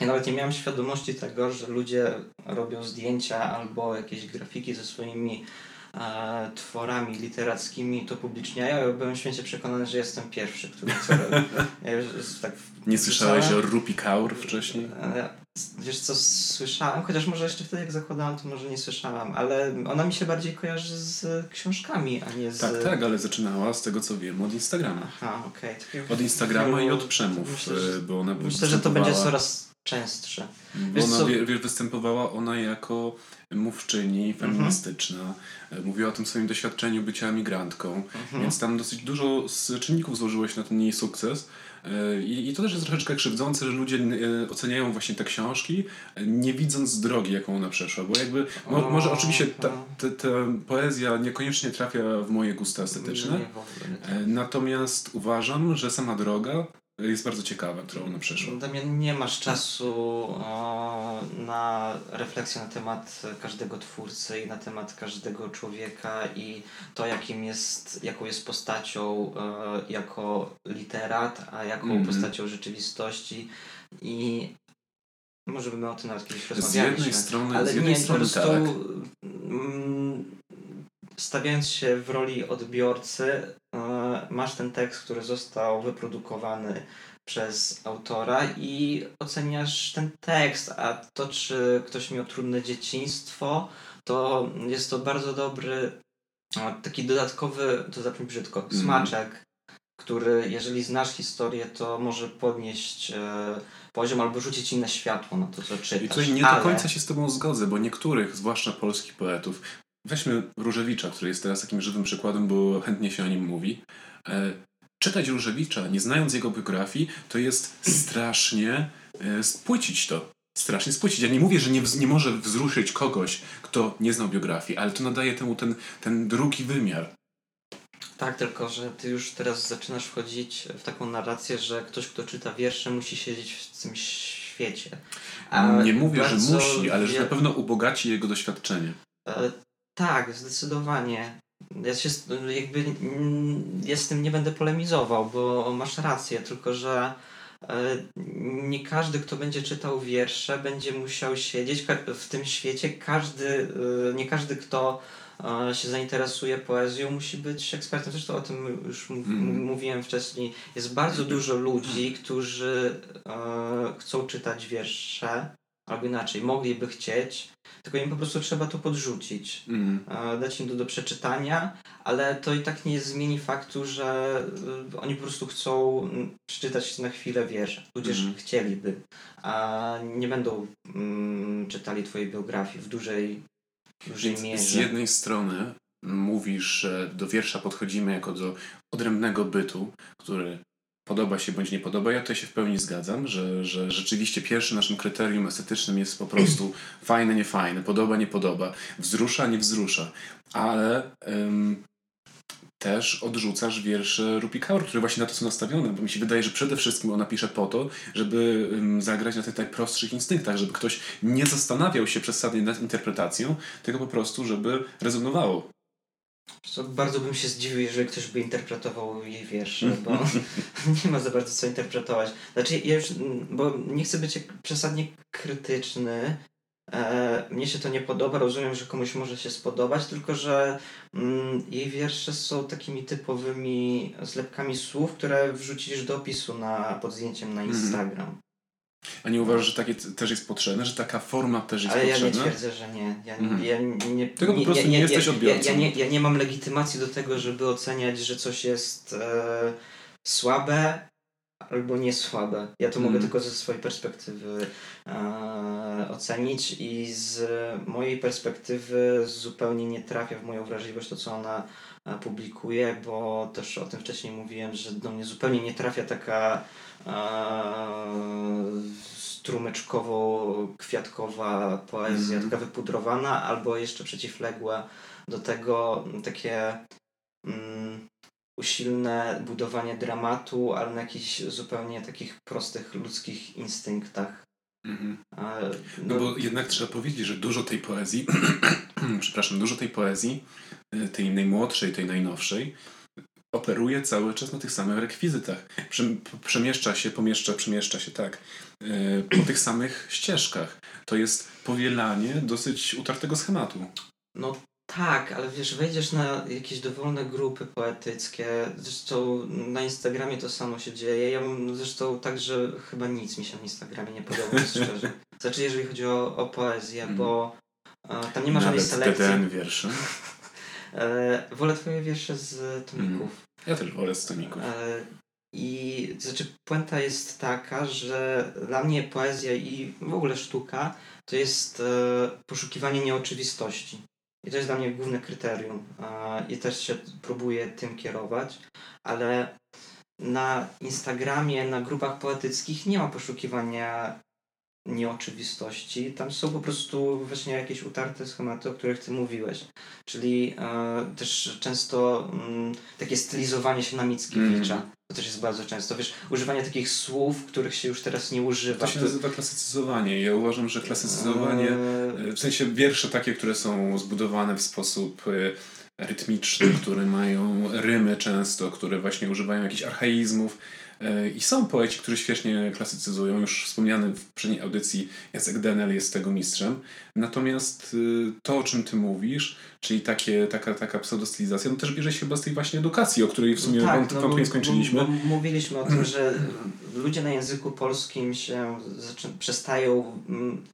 Ja nawet nie miałem świadomości tego, że ludzie robią zdjęcia albo jakieś grafiki ze swoimi e, tworami literackimi to publiczniają. Ja byłem święcie przekonany, że jestem pierwszy, który to robi. Ja tak nie słyszałeś o Rupi Kaur wcześniej? E, wiesz co, słyszałem, chociaż może jeszcze wtedy jak zakładałem, to może nie słyszałam, ale ona mi się bardziej kojarzy z książkami, a nie z... Tak, tak, ale zaczynała z tego co wiem od Instagrama. Aha, okej. Okay. Od Instagrama i od przemów, myślę, że, bo ona Myślę, że to będzie coraz częstsze. Wiesz, ona, co... wiesz, występowała ona jako mówczyni mhm. feministyczna. Mhm. Mówiła o tym swoim doświadczeniu bycia emigrantką, mhm. więc tam dosyć dużo z czynników złożyło się na ten jej sukces. E, I, I to też jest troszeczkę krzywdzące, że ludzie e, oceniają właśnie te książki, nie widząc drogi, jaką ona przeszła. Bo jakby, mo, może oczywiście ta, ta, ta, poezja niekoniecznie trafia w moje gusta estetyczne, natomiast uważam, że sama droga jest bardzo ciekawa, którą ona przeszła. Damian, nie masz czasu o, na refleksję na temat każdego twórcy i na temat każdego człowieka i to, jakim jest, jaką jest postacią e, jako literat, a jaką mm -hmm. postacią rzeczywistości i może bym o tym nawet kiedyś rozmawialiśmy. Z jednej strony, ale z jednej nie, strony po prostu tak. Mm, stawiając się w roli odbiorcy, e, masz ten tekst, który został wyprodukowany przez autora i oceniasz ten tekst, a to, czy ktoś miał trudne dzieciństwo, to jest to bardzo dobry, e, taki dodatkowy, to zabrzmi brzydko, mm. smaczek, który jeżeli znasz historię, to może podnieść e, poziom albo rzucić inne światło na to, co czytasz. I tutaj nie do końca się z Tobą zgodzę, bo niektórych, zwłaszcza polskich poetów, Weźmy Różewicza, który jest teraz takim żywym przykładem, bo chętnie się o nim mówi. E, czytać Różewicza, nie znając jego biografii, to jest strasznie e, spłycić to. Strasznie spłycić. Ja nie mówię, że nie, nie może wzruszyć kogoś, kto nie znał biografii, ale to nadaje temu ten, ten drugi wymiar. Tak, tylko że ty już teraz zaczynasz wchodzić w taką narrację, że ktoś, kto czyta wiersze, musi siedzieć w tym świecie. A nie mówię, że musi, ale że na pewno ubogaci jego doświadczenie. E, tak, zdecydowanie. Ja się jakby ja z tym nie będę polemizował, bo masz rację, tylko że e, nie każdy, kto będzie czytał wiersze, będzie musiał siedzieć w tym świecie. Każdy, e, nie każdy, kto się zainteresuje poezją, musi być ekspertem. Zresztą o tym już mm. mówiłem wcześniej. Jest bardzo dużo ludzi, którzy e, chcą czytać wiersze, albo inaczej, mogliby chcieć, tylko im po prostu trzeba to podrzucić, mm. dać im to do przeczytania, ale to i tak nie zmieni faktu, że y, oni po prostu chcą przeczytać na chwilę wiersze. Ludzie mm. chcieliby, a nie będą mm, czytali twojej biografii w dużej, dużej mierze. Z jednej strony mówisz, że do wiersza podchodzimy jako do odrębnego bytu, który podoba się bądź nie podoba. Ja tutaj się w pełni zgadzam, że, że rzeczywiście pierwszym naszym kryterium estetycznym jest po prostu fajne, nie fajne, podoba, nie podoba, wzrusza, nie wzrusza. Ale ym, też odrzucasz wiersze Rupi Kaur, które właśnie na to są nastawione, bo mi się wydaje, że przede wszystkim ona pisze po to, żeby ym, zagrać na tych najprostszych instynktach, żeby ktoś nie zastanawiał się przesadnie nad interpretacją, tylko po prostu, żeby rezonowało co, bardzo bym się zdziwił, jeżeli ktoś by interpretował jej wiersze, bo nie ma za bardzo co interpretować. Znaczy, ja już, bo nie chcę być przesadnie krytyczny. E, mnie się to nie podoba, rozumiem, że komuś może się spodobać, tylko że mm, jej wiersze są takimi typowymi zlepkami słów, które wrzucisz do opisu na, pod zdjęciem na mhm. Instagram. A nie uważasz, że takie też jest potrzebne, że taka forma też jest Ale potrzebna? Ale ja nie twierdzę, że nie. Ja, mhm. ja nie Tego po prostu nie, jesteś odbiorcą. Ja, nie, ja nie mam legitymacji do tego, żeby oceniać, że coś jest e, słabe albo nie słabe. Ja to mogę mhm. tylko ze swojej perspektywy e, ocenić i z mojej perspektywy zupełnie nie trafia w moją wrażliwość to, co ona e, publikuje, bo też o tym wcześniej mówiłem, że do mnie zupełnie nie trafia taka strumyczkowo-kwiatkowa poezja, mm. taka wypudrowana, albo jeszcze przeciwległa do tego takie mm, usilne budowanie dramatu, ale na jakichś zupełnie takich prostych ludzkich instynktach. Mhm. No, no, bo jednak trzeba powiedzieć, że dużo tej poezji, przepraszam, dużo tej poezji, y, tej najmłodszej, tej najnowszej, operuje cały czas na tych samych rekwizytach. Przemieszcza się, pomieszcza, przemieszcza się, tak, e, po tych samych ścieżkach. To jest powielanie dosyć utartego schematu. No tak, ale wiesz, wejdziesz na jakieś dowolne grupy poetyckie, zresztą na Instagramie to samo się dzieje. Ja mam zresztą tak, że chyba nic mi się na Instagramie nie podoba, szczerze. Znaczy, jeżeli chodzi o, o poezję, bo uh, tam nie ma żadnej selekcji. TDN wierszy. E, wolę twoje wiersze z tomików. Mm. Ja też wolę z tomików. E, I znaczy puenta jest taka, że dla mnie poezja i w ogóle sztuka to jest e, poszukiwanie nieoczywistości. I to jest dla mnie główne kryterium. E, I też się próbuję tym kierować, ale na Instagramie, na grupach poetyckich nie ma poszukiwania nieoczywistości. Tam są po prostu właśnie jakieś utarte schematy, o których ty mówiłeś. Czyli e, też często mm, takie stylizowanie się na Mickiewicza. Mm. To też jest bardzo często. Wiesz, używanie takich słów, których się już teraz nie używa. To się nazywa klasycyzowanie. Ja uważam, że klasycyzowanie, e, w sensie wiersze takie, które są zbudowane w sposób e, rytmiczny, które mają rymy często, które właśnie używają jakichś archaizmów, E, I są poeci, którzy świetnie klasycyzują. Już wspomniany w poprzedniej audycji Jacek Denel jest tego mistrzem. Natomiast y, to, o czym ty mówisz, czyli takie, taka, taka pseudostylizacja, no też bierze się chyba z tej właśnie edukacji, o której w sumie no tak, wątpliwie no, skończyliśmy. mówiliśmy o tym, że ludzie na języku polskim się przestają mm,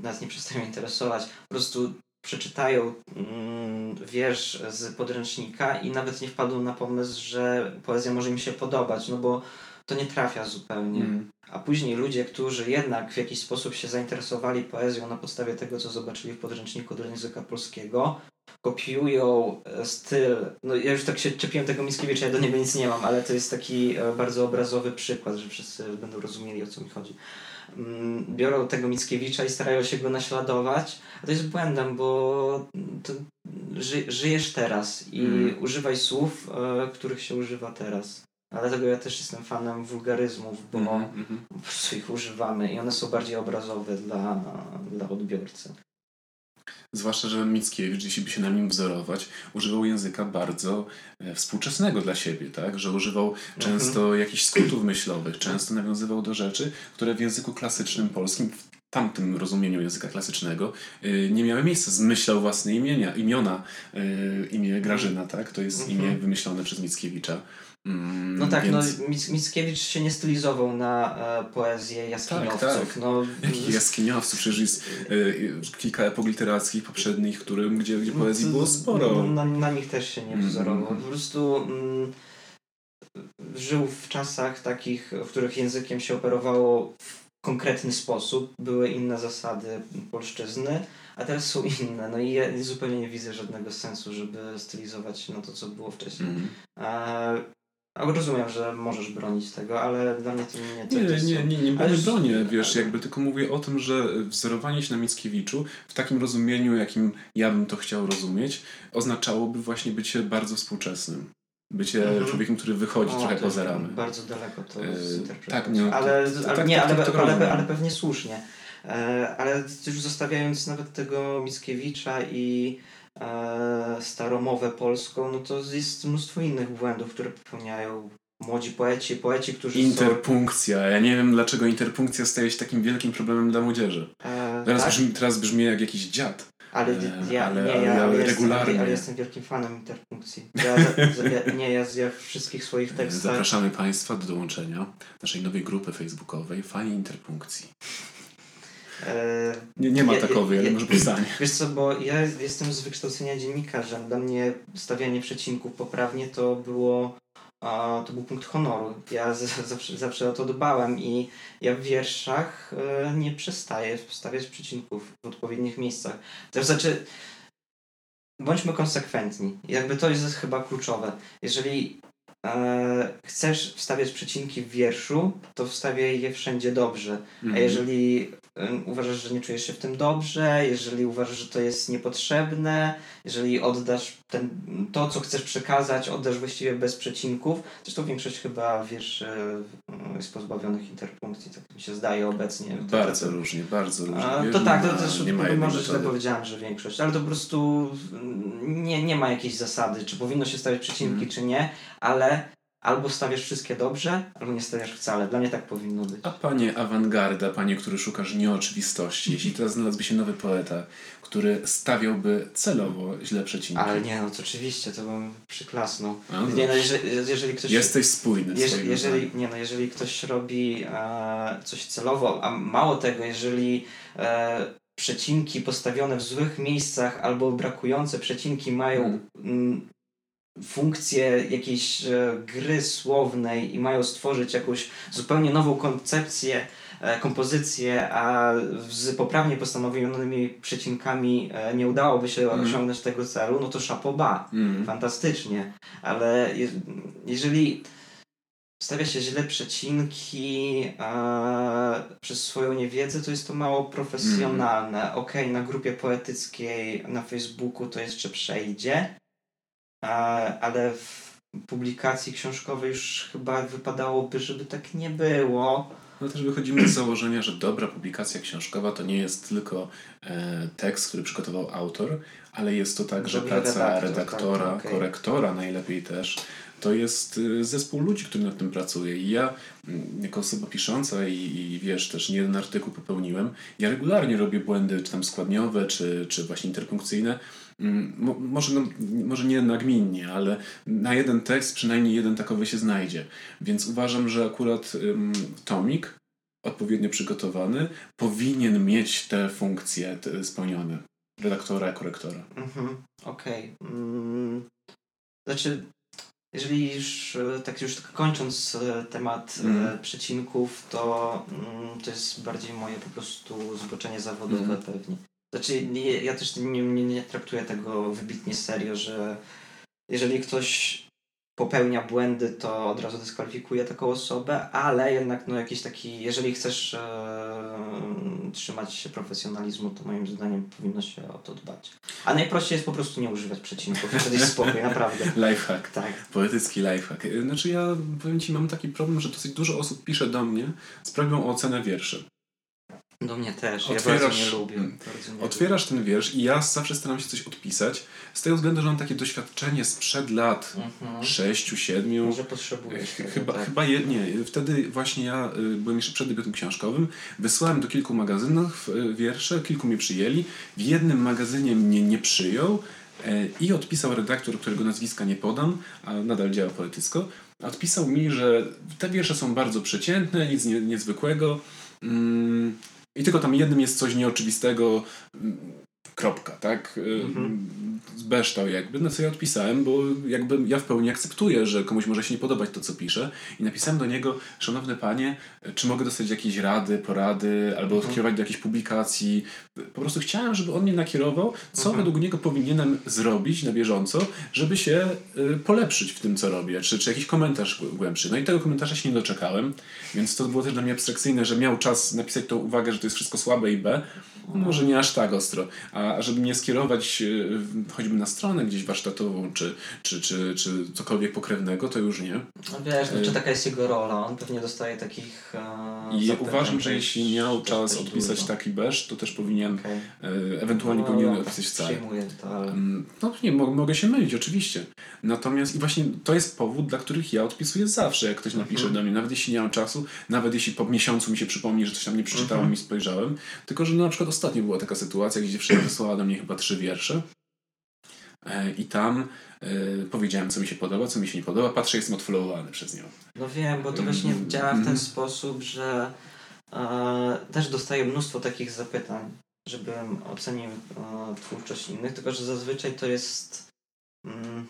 nas nie przestają interesować. Po prostu przeczytają mm, wiersz z podręcznika i nawet nie wpadną na pomysł, że poezja może im się podobać, no bo to nie trafia zupełnie. Mm. A później ludzie, którzy jednak w jakiś sposób się zainteresowali poezją na podstawie tego, co zobaczyli w podręczniku do języka polskiego, kopiują e, styl. No ja już tak się czepiłem tego Mickiewicza, ja do niego nic nie mam, ale to jest taki e, bardzo obrazowy przykład, że wszyscy będą rozumieli o co mi chodzi. Mm, biorą tego Mickiewicza i starają się go naśladować, a to jest błędem, bo ży, żyjesz teraz i mm. używaj słów, e, których się używa teraz. Dlatego ja też jestem fanem wulgaryzmów, bo Mhm, mhm. po prostu ich używamy i one są bardziej obrazowe dla, dla odbiorcy. Zwłaszcza, że Mickiewicz, jeśli by się na nim wzorować, używał języka bardzo e, współczesnego dla siebie, tak? Że używał często jakichś skrótów myślowych, często nawiązywał do rzeczy, które w języku klasycznym polskim, w tamtym rozumieniu języka klasycznego, y, nie miały miejsca. Zmyślał własne imienia, imiona, y, imię Grażyna, tak? To jest Mhm. imię wymyślone przez Mickiewicza. Mm, No tak, więc... no Mic- Mickiewicz się nie stylizował na e, poezję jaskiniowców. tak. No, Jakich jaskiniowców? Przecież jest y, kilka epok literackich poprzednich, którym, gdzie, gdzie poezji No, było to- sporo. Na, na nich też się nie Mhm. wzorował. Po prostu mm, żył w czasach takich, w których językiem się operowało w konkretny sposób. Były inne zasady polszczyzny, a teraz są inne. No i ja zupełnie nie widzę żadnego sensu, żeby stylizować się na to, co było wcześniej. Mm. E, a rozumiem, że możesz bronić tego, ale dla mnie to nie to, Nie, to jest- nie, nie, nie ale- będę bronię, wiesz, jakby tylko mówię o tym, że wzorowanie się na Mickiewiczu w takim rozumieniu, jakim ja bym to chciał rozumieć, oznaczałoby właśnie bycie bardzo współczesnym. Bycie Mhm. człowiekiem, który wychodzi O, trochę poza ramy. Bardzo daleko to E, zinterpretować. tak, nie, ale, to- ale, tak, nie, tak, ale, tak, tak ale, rozumiem. ale pewnie słusznie. E, ale już zostawiając nawet tego Mickiewicza i staromowę polską, no to jest mnóstwo innych błędów, które popełniają młodzi poeci, poeci, którzy Interpunkcja. Ja nie wiem, dlaczego interpunkcja staje się takim wielkim problemem dla młodzieży. są... E, Teraz, tak? brzmi, teraz brzmi jak jakiś dziad. Ale E, ja, ale- nie, ale- ja, ale jestem, regularnie. ale jestem wielkim fanem interpunkcji. Ja, ja, nie, ja, ja w wszystkich swoich tekstach... Zapraszamy Państwa do dołączenia naszej nowej grupy facebookowej Fani Interpunkcji. E, Nie, nie ma Ja- takowej, ale ja- może powstanie. Wiesz co, bo ja jestem z wykształcenia dziennikarzem. Dla mnie stawianie przecinków poprawnie to było to był punkt honoru. Ja zawsze, zawsze o to dbałem i ja w wierszach e, nie przestaję stawiać przecinków w odpowiednich miejscach. To znaczy bądźmy konsekwentni. Jakby to jest chyba kluczowe. Jeżeli chcesz wstawiać przecinki w wierszu, to wstawiaj je wszędzie dobrze. A Mhm. jeżeli uważasz, że nie czujesz się w tym dobrze, jeżeli uważasz, że to jest niepotrzebne, jeżeli oddasz ten, to, co chcesz przekazać, oddasz właściwie bez przecinków, zresztą większość chyba wierszy y, jest pozbawionych interpunkcji, tak mi się zdaje obecnie. Bardzo różnie, bardzo różnie. A, to tak, to ma- też nie może źle powiedziałem, że większość, ale to po prostu mm, nie, nie ma jakiejś zasady, czy powinno się stawiać przecinki, Mhm. czy nie, ale albo stawiasz wszystkie dobrze, albo nie stawiasz wcale. Dla mnie tak powinno być. A panie awangarda, panie, który szukasz nieoczywistości, jeśli teraz znalazłby się nowy poeta, który stawiałby celowo źle przecinki. Ale nie, no to oczywiście, to bym przyklasnął. No Nie, no, jeżeli, jeżeli ktoś... Jesteś spójny. w Jeżeli, nie no, jeżeli ktoś robi e, coś celowo, a mało tego, jeżeli e, przecinki postawione w złych miejscach albo brakujące przecinki mają Mhm. Mm, funkcję jakiejś e, gry słownej i mają stworzyć jakąś zupełnie nową koncepcję, e, kompozycję, a z poprawnie postanowionymi przecinkami e, nie udałoby się Mhm. osiągnąć tego celu, no to chapeau Mm. fantastycznie, ale je, jeżeli stawia się źle przecinki a, przez swoją niewiedzę, to jest to mało profesjonalne. Okej, na grupie poetyckiej na Facebooku to jeszcze przejdzie, ale w publikacji książkowej już chyba wypadałoby, żeby tak nie było. No też wychodzimy z założenia, że dobra publikacja książkowa to nie jest tylko e, tekst, który przygotował autor, ale jest to także Dobry praca redaktor, redaktora, tak, okej. korektora najlepiej też. To jest y, zespół ludzi, który nad tym pracuje. I ja, jako osoba pisząca i, i wiesz, też nie jeden artykuł popełniłem, ja regularnie robię błędy, czy tam składniowe, czy, czy właśnie interpunkcyjne. Mm, Mo, może, no, może nie nagminnie, ale na jeden tekst przynajmniej jeden takowy się znajdzie. Więc uważam, że akurat ym, tomik odpowiednio przygotowany powinien mieć te funkcje te spełnione. Redaktora, korektora. Mhm, okej. Mm, znaczy, jeżeli już, e, tak już tak kończąc e, temat e, Mhm. przecinków, to mm, to jest bardziej moje po prostu zboczenie zawodowe Mhm. pewnie. Znaczy, nie, ja też nie, nie, nie traktuję tego wybitnie serio, że jeżeli ktoś popełnia błędy, to od razu dyskwalifikuje taką osobę, ale jednak no jakiś taki, jeżeli chcesz e, trzymać się profesjonalizmu, to moim zdaniem powinno się o to dbać. A najprościej jest po prostu nie używać przecinków, wtedy jest spokój, naprawdę. Lifehack. Tak. Poetycki lifehack. Znaczy ja powiem Ci, mam taki problem, że dosyć dużo osób pisze do mnie z prośbą o ocenę wierszy. Do mnie też, otwierasz, ja bardzo nie lubię. Bardzo nie otwierasz lubię. ten wiersz i ja zawsze staram się coś odpisać, z tego względu, że mam takie doświadczenie sprzed lat mhm. sześciu, siedmiu. Może potrzebujesz. Chyba, tak? chyba je, nie. Wtedy właśnie ja y, byłem jeszcze przed debiutem książkowym. Wysłałem do kilku magazynów y, wiersze, kilku mnie przyjęli. W jednym magazynie mnie nie przyjął y, i odpisał redaktor, którego nazwiska nie podam, a nadal działa poetycko. Odpisał mi, że te wiersze są bardzo przeciętne, nic nie, niezwykłego. Mm, i tylko tam jednym jest coś nieoczywistego, kropka, tak? Mhm. Zbeształ jakby, na co ja odpisałem, bo jakby ja w pełni akceptuję, że komuś może się nie podobać to, co pisze i napisałem do niego, szanowny panie, czy mogę dostać jakieś rady, porady, albo mhm. do jakiejś publikacji. Po prostu chciałem, żeby on mnie nakierował, co mhm. według niego powinienem zrobić na bieżąco, żeby się y, polepszyć w tym, co robię, czy, czy jakiś komentarz głębszy. No i tego komentarza się nie doczekałem, więc to było też dla mnie abstrakcyjne, że miał czas napisać tą uwagę, że to jest wszystko słabe i B, może nie aż tak ostro, a żeby mnie skierować e, choćby na stronę gdzieś warsztatową, czy, czy, czy, czy cokolwiek pokrewnego, to już nie. No wiesz, no, czy taka jest jego rola? On pewnie dostaje takich e, I uważam, że jeśli miał czas odpisać dużo. taki beż, to też powinien, okay. e, ewentualnie no, powinien odpisać wcale. to, ale... Mm, no nie, mogę się mylić, oczywiście. Natomiast i właśnie to jest powód, dla których ja odpisuję zawsze, jak ktoś napisze mhm. do mnie, nawet jeśli nie mam czasu, nawet jeśli po miesiącu mi się przypomni, że coś tam nie przeczytałem mhm. i spojrzałem, tylko że na przykład ostatnio była taka sytuacja, gdzie dziewczyna wysłała do mnie chyba trzy wiersze e, i tam e, powiedziałem, co mi się podoba, co mi się nie podoba. Patrzę, jestem odfollowowany przez nią. No wiem, bo to właśnie mm, działa w ten mm. sposób, że e, też dostaję mnóstwo takich zapytań, żebym ocenił e, twórczość innych, tylko że zazwyczaj to jest mm,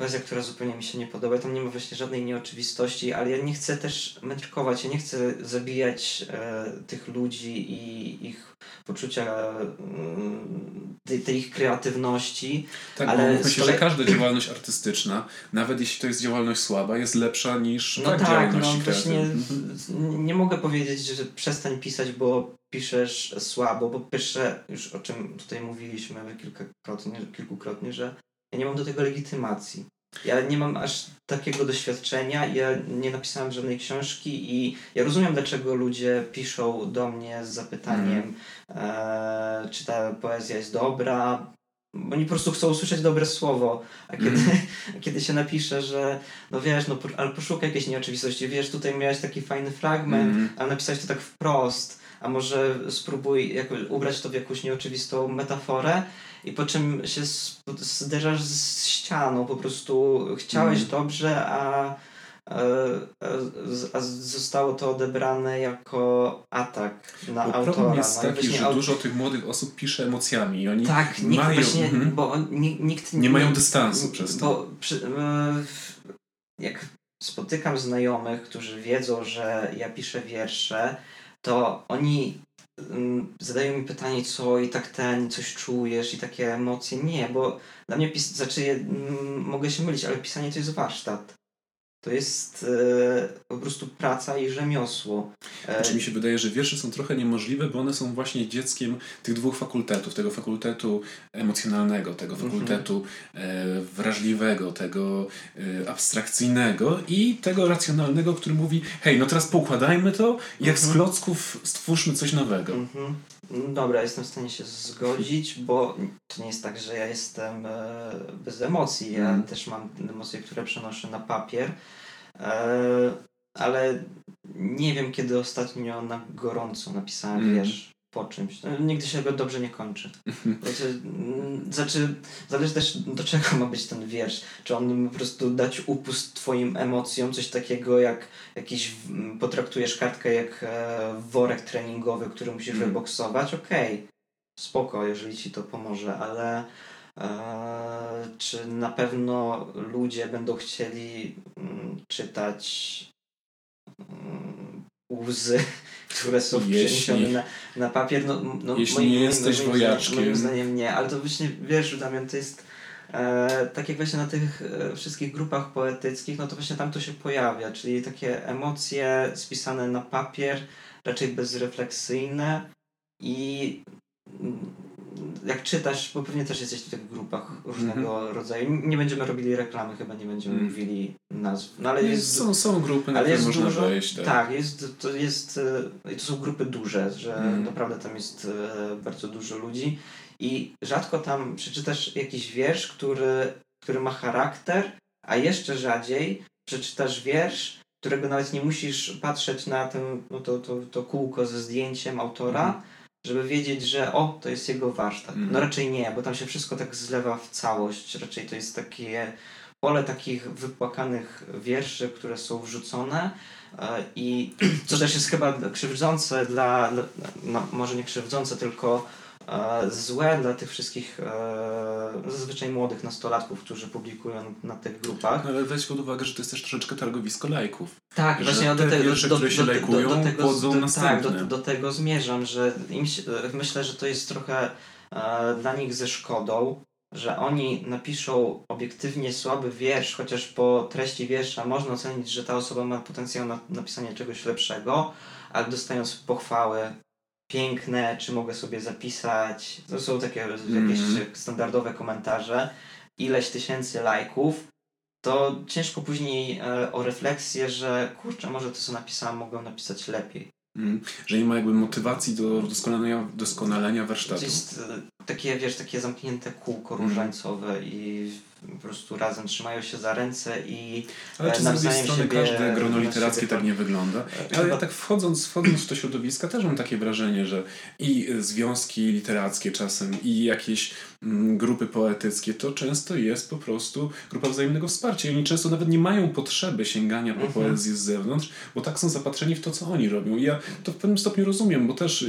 poezja, która zupełnie mi się nie podoba. Tam nie ma właśnie żadnej nieoczywistości, ale ja nie chcę też mędrkować, ja nie chcę zabijać e, tych ludzi i ich poczucia mm, tej, ich kreatywności. Tak, ale bo myślę, że każda działalność artystyczna, nawet jeśli to jest działalność słaba, jest lepsza niż no tak, tak no właśnie nie mogę powiedzieć, że przestań pisać, bo piszesz słabo, bo pierwsze, już o czym tutaj mówiliśmy kilkakrotnie, kilkukrotnie, że ja nie mam do tego legitymacji. Ja nie mam aż takiego doświadczenia, ja nie napisałem żadnej książki i ja rozumiem, dlaczego ludzie piszą do mnie z zapytaniem, mm. e, czy ta poezja jest dobra, oni po prostu chcą usłyszeć dobre słowo, a kiedy, mm. kiedy się napisze, że no wiesz, no ale poszukaj jakiejś nieoczywistości, wiesz, tutaj miałeś taki fajny fragment, mm. ale napisałeś to tak wprost, a może spróbuj jakoś, ubrać to w jakąś nieoczywistą metaforę, i po czym się zderzasz z ścianą, po prostu chciałeś mm. dobrze, a, a, a, zostało to odebrane jako atak na bo autora. Problem jest no taki, że aut... dużo tych młodych osób pisze emocjami i oni tak, nikt mają, właśnie, mm, bo nikt nie, nie mają dystansu przez to. Bo przy, e, jak spotykam znajomych, którzy wiedzą, że ja piszę wiersze, to oni zadają mi pytanie, co i tak ten, coś czujesz i takie emocje. Nie, bo dla mnie pis- znaczy, mm, mogę się mylić, ale pisanie to jest warsztat. To jest e, po prostu praca i rzemiosło. E, znaczy mi się wydaje, że wiersze są trochę niemożliwe, bo one są właśnie dzieckiem tych dwóch fakultetów. Tego fakultetu emocjonalnego, tego mhm. fakultetu e, wrażliwego, tego e, abstrakcyjnego i tego racjonalnego, który mówi hej, no teraz poukładajmy to i jak z mhm. klocków stwórzmy coś nowego. Mhm. Dobra, jestem w stanie się zgodzić, bo to nie jest tak, że ja jestem e, bez emocji. Ja mm. też mam emocje, które przenoszę na papier, ale nie wiem, kiedy ostatnio na gorąco napisałem mm. wiersz po czymś. No, nigdy się go dobrze nie kończy. Znaczy, znaczy, zależy też do czego ma być ten wiersz. Czy on po prostu dać upust twoim emocjom, coś takiego jak jakiś, potraktujesz kartkę jak e, worek treningowy, który musisz mm. wyboksować, okej, okay. spoko, jeżeli ci to pomoże, ale e, czy na pewno ludzie będą chcieli m, czytać łzy, które są przeniesione na, na papier. No, no, jeśli moim, nie jesteś moim, wojaczkiem. Moim zdaniem nie, ale to właśnie, wiesz, Damian, to jest E, tak jak właśnie na tych e, wszystkich grupach poetyckich, no to właśnie tam to się pojawia, czyli takie emocje spisane na papier, raczej bezrefleksyjne i mm, jak czytasz, bo pewnie też jesteś w tych grupach różnego mm -hmm. rodzaju. Nie będziemy robili reklamy, chyba nie będziemy mm. mówili nazw. No, ale jest, są, są grupy, na które można dużo, wejść. Tak, tak jest, to, jest, e, to są grupy duże, że mm. naprawdę tam jest bardzo dużo ludzi i rzadko tam przeczytasz jakiś wiersz, który, który ma charakter, a jeszcze rzadziej przeczytasz wiersz, którego nawet nie musisz patrzeć na ten, no to, to, to kółko ze zdjęciem autora, mm. Żeby wiedzieć, że o, to jest jego warsztat. Mm. No raczej nie, bo tam się wszystko tak zlewa w całość. Raczej to jest takie pole takich wypłakanych wierszy, które są wrzucone e, i co też jest chyba krzywdzące dla, dla no, może nie krzywdzące, tylko złe dla tych wszystkich e, zazwyczaj młodych nastolatków, którzy publikują na tych grupach. No, ale weź pod uwagę, że to jest też troszeczkę targowisko lajków. Tak, właśnie do tego, wiersze, do, które się do, lajkują, do, do tego, do, tak, do, do tego zmierzam, że im, myślę, że to jest trochę e, dla nich ze szkodą, że oni napiszą obiektywnie słaby wiersz, chociaż po treści wiersza można ocenić, że ta osoba ma potencjał na napisanie czegoś lepszego, ale dostając pochwały piękne, czy mogę sobie zapisać. To są takie mm. jakieś standardowe komentarze. Ileś tysięcy lajków. To ciężko później e, o refleksję, że kurczę, może to co napisałem mogę napisać lepiej. Mm. Że nie ma jakby motywacji do doskonalenia, doskonalenia warsztatu. Jest takie, wiesz, takie zamknięte kółko mm. różańcowe i po prostu razem trzymają się za ręce i Ale czy z drugiej strony każde grono literackie tak nie wygląda? Ale ja tak wchodząc, wchodząc w to środowiska też mam takie wrażenie, że i związki literackie czasem i jakieś mm, grupy poetyckie to często jest po prostu grupa wzajemnego wsparcia i oni często nawet nie mają potrzeby sięgania po mhm. poezję z zewnątrz, bo tak są zapatrzeni w to, co oni robią. I ja to w pewnym stopniu rozumiem, bo też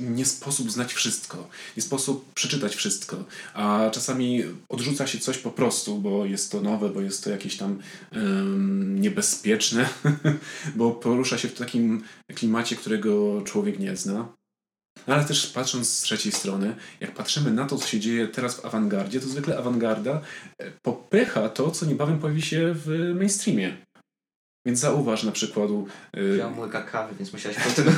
nie sposób znać wszystko, nie sposób przeczytać wszystko, a czasami odrzuca się coś po prostu, bo jest to nowe, bo jest to jakieś tam um, niebezpieczne, bo porusza się w takim klimacie, którego człowiek nie zna. Ale też patrząc z trzeciej strony, jak patrzymy na to, co się dzieje teraz w awangardzie, to zwykle awangarda e, popycha to, co niebawem pojawi się w mainstreamie. Więc zauważ na przykładu... Ja mam łyka kawy, więc musiałeś tego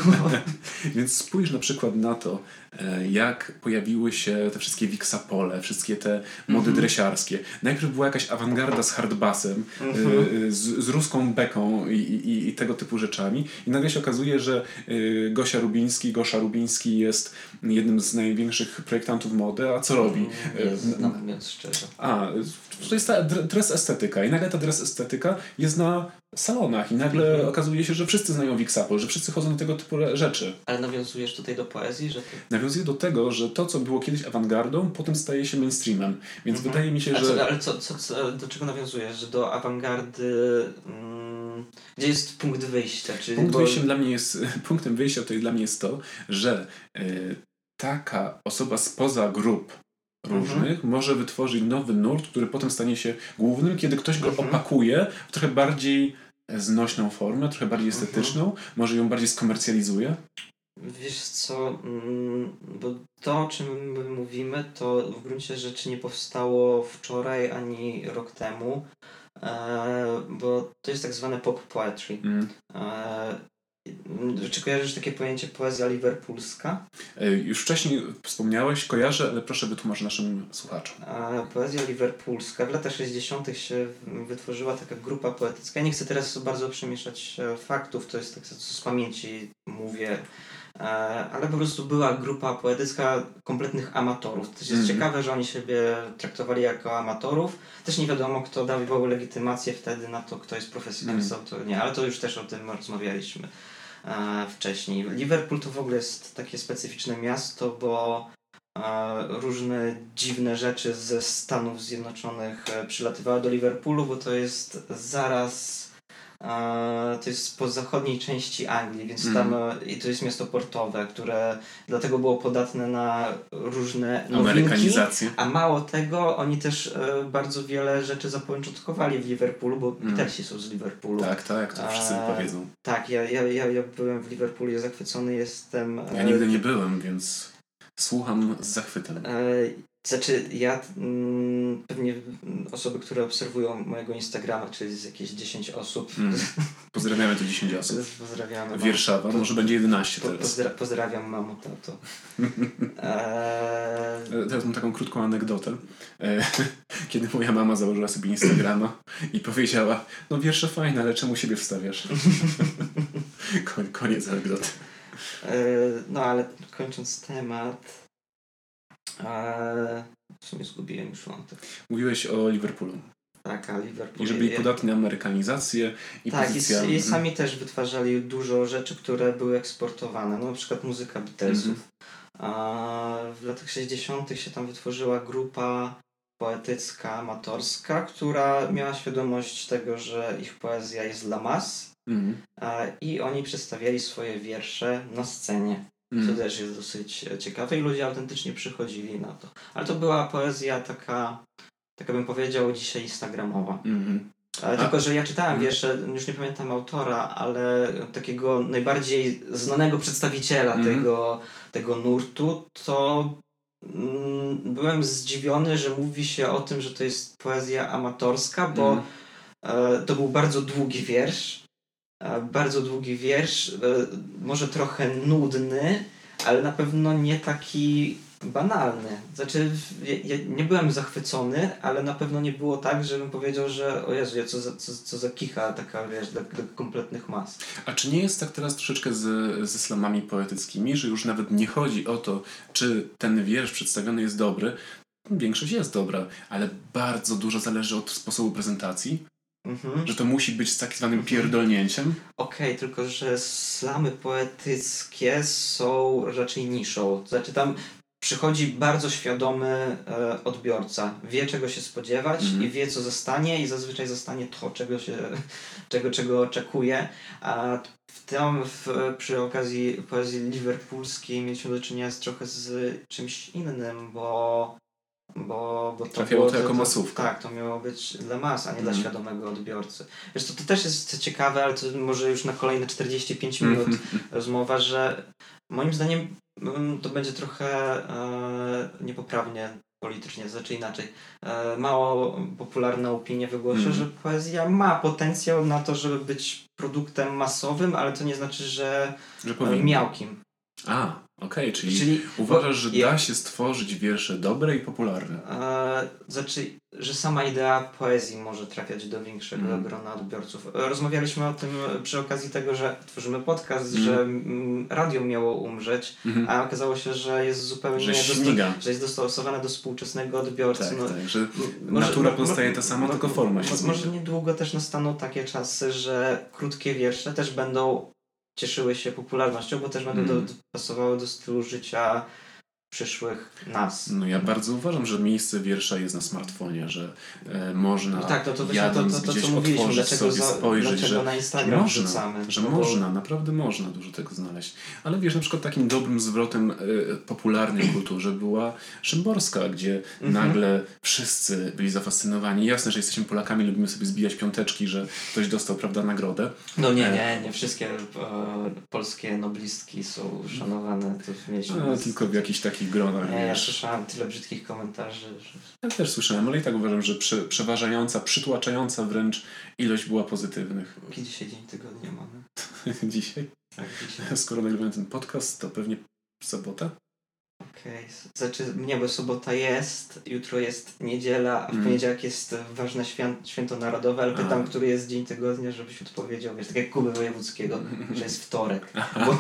Więc spójrz na przykład na to, e, jak pojawiły się te wszystkie wiksapole, wszystkie te mody mm -hmm. dresiarskie. Najpierw była jakaś awangarda z hardbassem, mm -hmm. z, z, ruską beką i, i, i, tego typu rzeczami. I nagle się okazuje, że Gosia Rubiński, Gosza Rubiński jest jednym z największych projektantów mody, a co robi? Znam, więc szczerze. A, to jest ta dress estetyka i nagle ta dress estetyka jest na salonach i nagle mhm. okazuje się, że wszyscy znają Wixapol, że wszyscy chodzą do tego typu rzeczy. Ale nawiązujesz tutaj do poezji? Że ty... Nawiązuję do tego, że to, co było kiedyś awangardą, potem staje się mainstreamem. Więc mhm. wydaje mi się, że... Co, ale co, co, co, do czego nawiązujesz? Że do awangardy... Mm, gdzie jest punkt wyjścia? Czyli punkt bo... wyjściem dla mnie jest... Punktem wyjścia to dla mnie jest to, że y, taka osoba spoza grup różnych mhm. może wytworzyć nowy nurt, który potem stanie się głównym, kiedy ktoś go mhm. opakuje w trochę bardziej znośną formę, trochę bardziej mhm. estetyczną, mhm. może ją bardziej skomercjalizuje. Wiesz co, mm, bo to o czym my mówimy, to w gruncie rzeczy nie powstało wczoraj ani rok temu, e, bo to jest tak zwane pop poetry. Mm. Czy kojarzysz takie pojęcie poezja liverpoolska? E, już wcześniej wspomniałeś, kojarzę, ale proszę wytłumacz naszym słuchaczom. A poezja liverpoolska. W latach 60. się wytworzyła taka grupa poetycka. Ja nie chcę teraz bardzo przemieszać e, faktów, to jest tak, co z pamięci mówię, e, ale po prostu była grupa poetycka kompletnych amatorów. To jest mm -hmm. ciekawe, że oni siebie traktowali jako amatorów. Też nie wiadomo, kto dawał legitymację wtedy na to, kto jest profesjonalistą, mm. to nie, ale to już też o tym rozmawialiśmy wcześniej. Liverpool to w ogóle jest takie specyficzne miasto, bo e, różne dziwne rzeczy ze Stanów Zjednoczonych e, przylatywały do Liverpoolu, bo to jest zaraz to jest po zachodniej części Anglii, więc mm. tam i to jest miasto portowe, które dlatego było podatne na różne nowinki, a mało tego, oni też e, bardzo wiele rzeczy zapoczątkowali w Liverpoolu, bo mm. Beatlesi są z Liverpoolu. Tak, tak, to wszyscy e, powiedzą. Tak, ja, ja, ja, ja byłem w Liverpoolu, ja zachwycony jestem. Ja nigdy nie byłem, więc słucham z zachwytem. E, znaczy, ja mm, pewnie osoby, które obserwują mojego Instagrama, czyli z jakieś 10 osób. Mm. Pozdrawiamy to 10 osób. Pozdrawiamy. Wierszawa, po, może będzie 11 teraz. Pozdra pozdrawiam mamo, tato. eee... Teraz mam taką krótką anegdotę. Eee, kiedy moja mama założyła sobie Instagrama i powiedziała, no wiersze fajne, ale czemu siebie wstawiasz? Koniec anegdoty. Eee, no ale kończąc temat, w sumie zgubiłem już wątek. Mówiłeś o Liverpoolu. Tak, a Liverpool. I że byli podatni na amerykanizację i Tak, pozycja... i, i, sami też wytwarzali dużo rzeczy, które były eksportowane. No, na przykład muzyka Beatlesów. Mm -hmm. A w latach 60. się tam wytworzyła grupa poetycka, amatorska, która miała świadomość tego, że ich poezja jest dla mas. Mm -hmm. I oni przedstawiali swoje wiersze na scenie. Mm. Co też jest dosyć e, ciekawe i ludzie autentycznie przychodzili na to. Ale to była poezja taka, taka bym powiedział dzisiaj instagramowa. Mm -hmm. Tylko, że ja czytałem mm. wiersze, już nie pamiętam autora, ale takiego najbardziej znanego przedstawiciela mm. tego, tego nurtu, to mm, byłem zdziwiony, że mówi się o tym, że to jest poezja amatorska, bo mm. e, to był bardzo długi wiersz bardzo długi wiersz, e, może trochę nudny, ale na pewno nie taki banalny. Znaczy, ja, nie byłem zachwycony, ale na pewno nie było tak, żebym powiedział, że o Jezu, co za, co, co za kicha taka, wiesz, dla, dla kompletnych mas. A czy nie jest tak teraz troszeczkę z, ze slamami poetyckimi, że już nawet nie chodzi o to, czy ten wiersz przedstawiony jest dobry, większość jest dobra, ale bardzo dużo zależy od sposobu prezentacji, Mhm. Że to musi być z tak zwanym pierdolnięciem? Okej, okay, tylko że slamy poetyckie są raczej niszą. Znaczy tam przychodzi bardzo świadomy e, odbiorca. Wie czego się spodziewać mhm. i wie co zostanie i zazwyczaj zostanie to, czego, się, czego, czego oczekuje. A w tym, w, przy okazji poezji liverpoolskiej mieliśmy do czynienia z trochę z czymś innym, bo bo, bo to Trafiało było, to jako masówka. Tak, to miało być dla mas, a nie mm. dla mhm. świadomego odbiorcy. Wiesz, to, to też jest ciekawe, ale to może już na kolejne 45 minut mm -hmm. rozmowa, że moim zdaniem mm, to będzie trochę e, niepoprawnie politycznie, znaczy inaczej. E, mało popularna opinia wygłoszę, mm. że poezja ma potencjał na to, żeby być produktem masowym, ale to nie znaczy, że, że miałkim. A, okej, okay, czyli, czyli, uważasz, że da się stworzyć wiersze dobre i popularne? E, znaczy, że sama idea poezji może trafiać do większego mm. grona odbiorców. Rozmawialiśmy o tym przy okazji tego, że tworzymy podcast, mm. że radio miało umrzeć, mm. a okazało się, że jest zupełnie że, że jest dostosowane do współczesnego odbiorcy. Tak, no, tak, że może, natura pozostaje ta sama, tylko forma się Może niedługo też nastaną takie czasy, że krótkie wiersze też będą cieszyły się popularnością, bo też będą mm. pasowały do stylu życia przyszłych nas. No ja bardzo uważam, że miejsce wiersza jest na smartfonie, że e, można no tak, to, to jadąc to, to, to, gdzieś otworzyć sobie, za, spojrzeć, że, na Instagram można, że no można, bo... naprawdę można dużo tego znaleźć. Ale wiesz, na przykład takim dobrym zwrotem e, popularnej kulturze była Szymborska, gdzie -hmm. nagle wszyscy byli zafascynowani. Jasne, że jesteśmy Polakami, lubimy sobie zbijać piąteczki, że ktoś dostał, prawda, nagrodę. No nie, e, nie, nie wszystkie e, polskie noblistki są szanowane. To w tylko w jakichś takich takich gronach. Nie, ja słyszałem tyle brzydkich komentarzy. Że... Ja też słyszałem, ale i tak uważam, że prze, przeważająca, przytłaczająca wręcz ilość była pozytywnych. Jaki dzisiaj dzień tygodnia mamy? dzisiaj? Tak, dzisiaj. Skoro nagrywamy ten podcast, to pewnie sobota? Okej, okay. znaczy nie, bo sobota jest, jutro jest niedziela, a w mm. poniedziałek jest ważne święto, święto narodowe, ale pytam, a. który jest dzień tygodnia, żebyś odpowiedział, wiesz, tak jak Kuby Wojewódzkiego, że jest wtorek, bo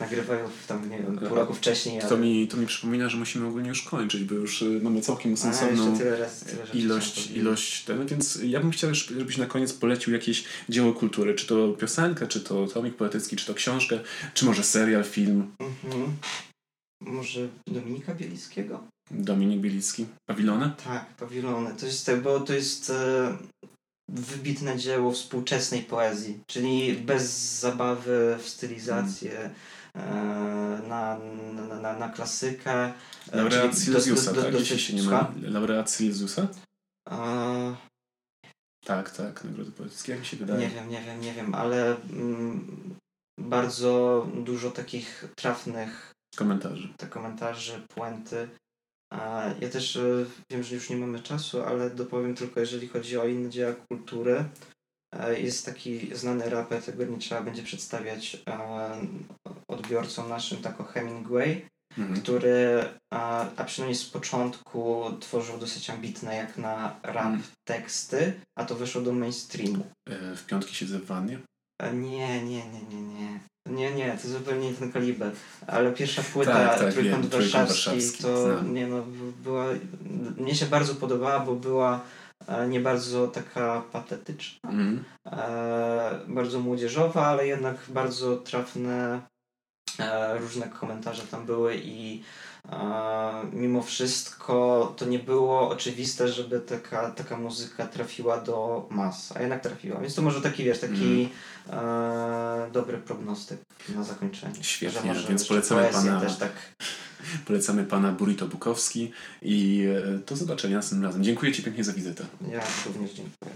nagrywają tam, nie wiem, pół roku wcześniej. Ale... To, mi, to mi przypomina, że musimy ogólnie już kończyć, bo już y, mamy całkiem sensowną tyle raz, tyle ilość, ilość ten, więc ja bym chciał, żebyś na koniec polecił jakieś dzieło kultury, czy to piosenkę, czy to tomik poetycki, czy to książkę, czy może serial, film. Mhm. Może Dominika Bielickiego? Dominik Bielicki. Pawilony? Tak, Pawilony. To jest, bo to jest e, wybitne dzieło współczesnej poezji, czyli bez zabawy w stylizację, hmm. e, na, na, na, na klasykę. E, Laureat Silesiusa, tak? Jeśli się nie ma. Laureat Silesiusa? A... Tak, tak, nagrody poetyckie, jak mi się wydaje. Nie wiem, nie wiem, nie wiem, ale mm, bardzo dużo takich trafnych komentarzy. Te komentarze, puenty. Ja też e, wiem, że już nie mamy czasu, ale dopowiem tylko, jeżeli chodzi o inne dzieła kultury. E, jest taki znany raper, tego nie trzeba będzie przedstawiać e, odbiorcom naszym, tako Hemingway, Mhm. który, a, przynajmniej z początku tworzył dosyć ambitne jak na rap Mhm. teksty, a to wyszło do mainstreamu. W piątki siedzę w wannie. Nie, nie, nie, nie, nie. Nie, nie, to zupełnie nie ten kaliber. Ale pierwsza płyta Tak, tak, Trójkąt wiem, Warszawski, Warszawski, to znam. nie no, była, mnie się bardzo podobała, bo była e, nie bardzo taka patetyczna, e, bardzo młodzieżowa, ale jednak bardzo trafne e, różne komentarze tam były i mimo wszystko to nie było oczywiste, żeby taka, taka muzyka trafiła do mas, a jednak trafiła. Więc to może taki, wiesz, taki e, dobry prognostyk na zakończenie. Świetnie, więc polecamy pana- też tak. Polecamy pana Burrito Bukowski i e, do zobaczenia następnym razem. Dziękuję Ci pięknie za wizytę. Ja również dziękuję.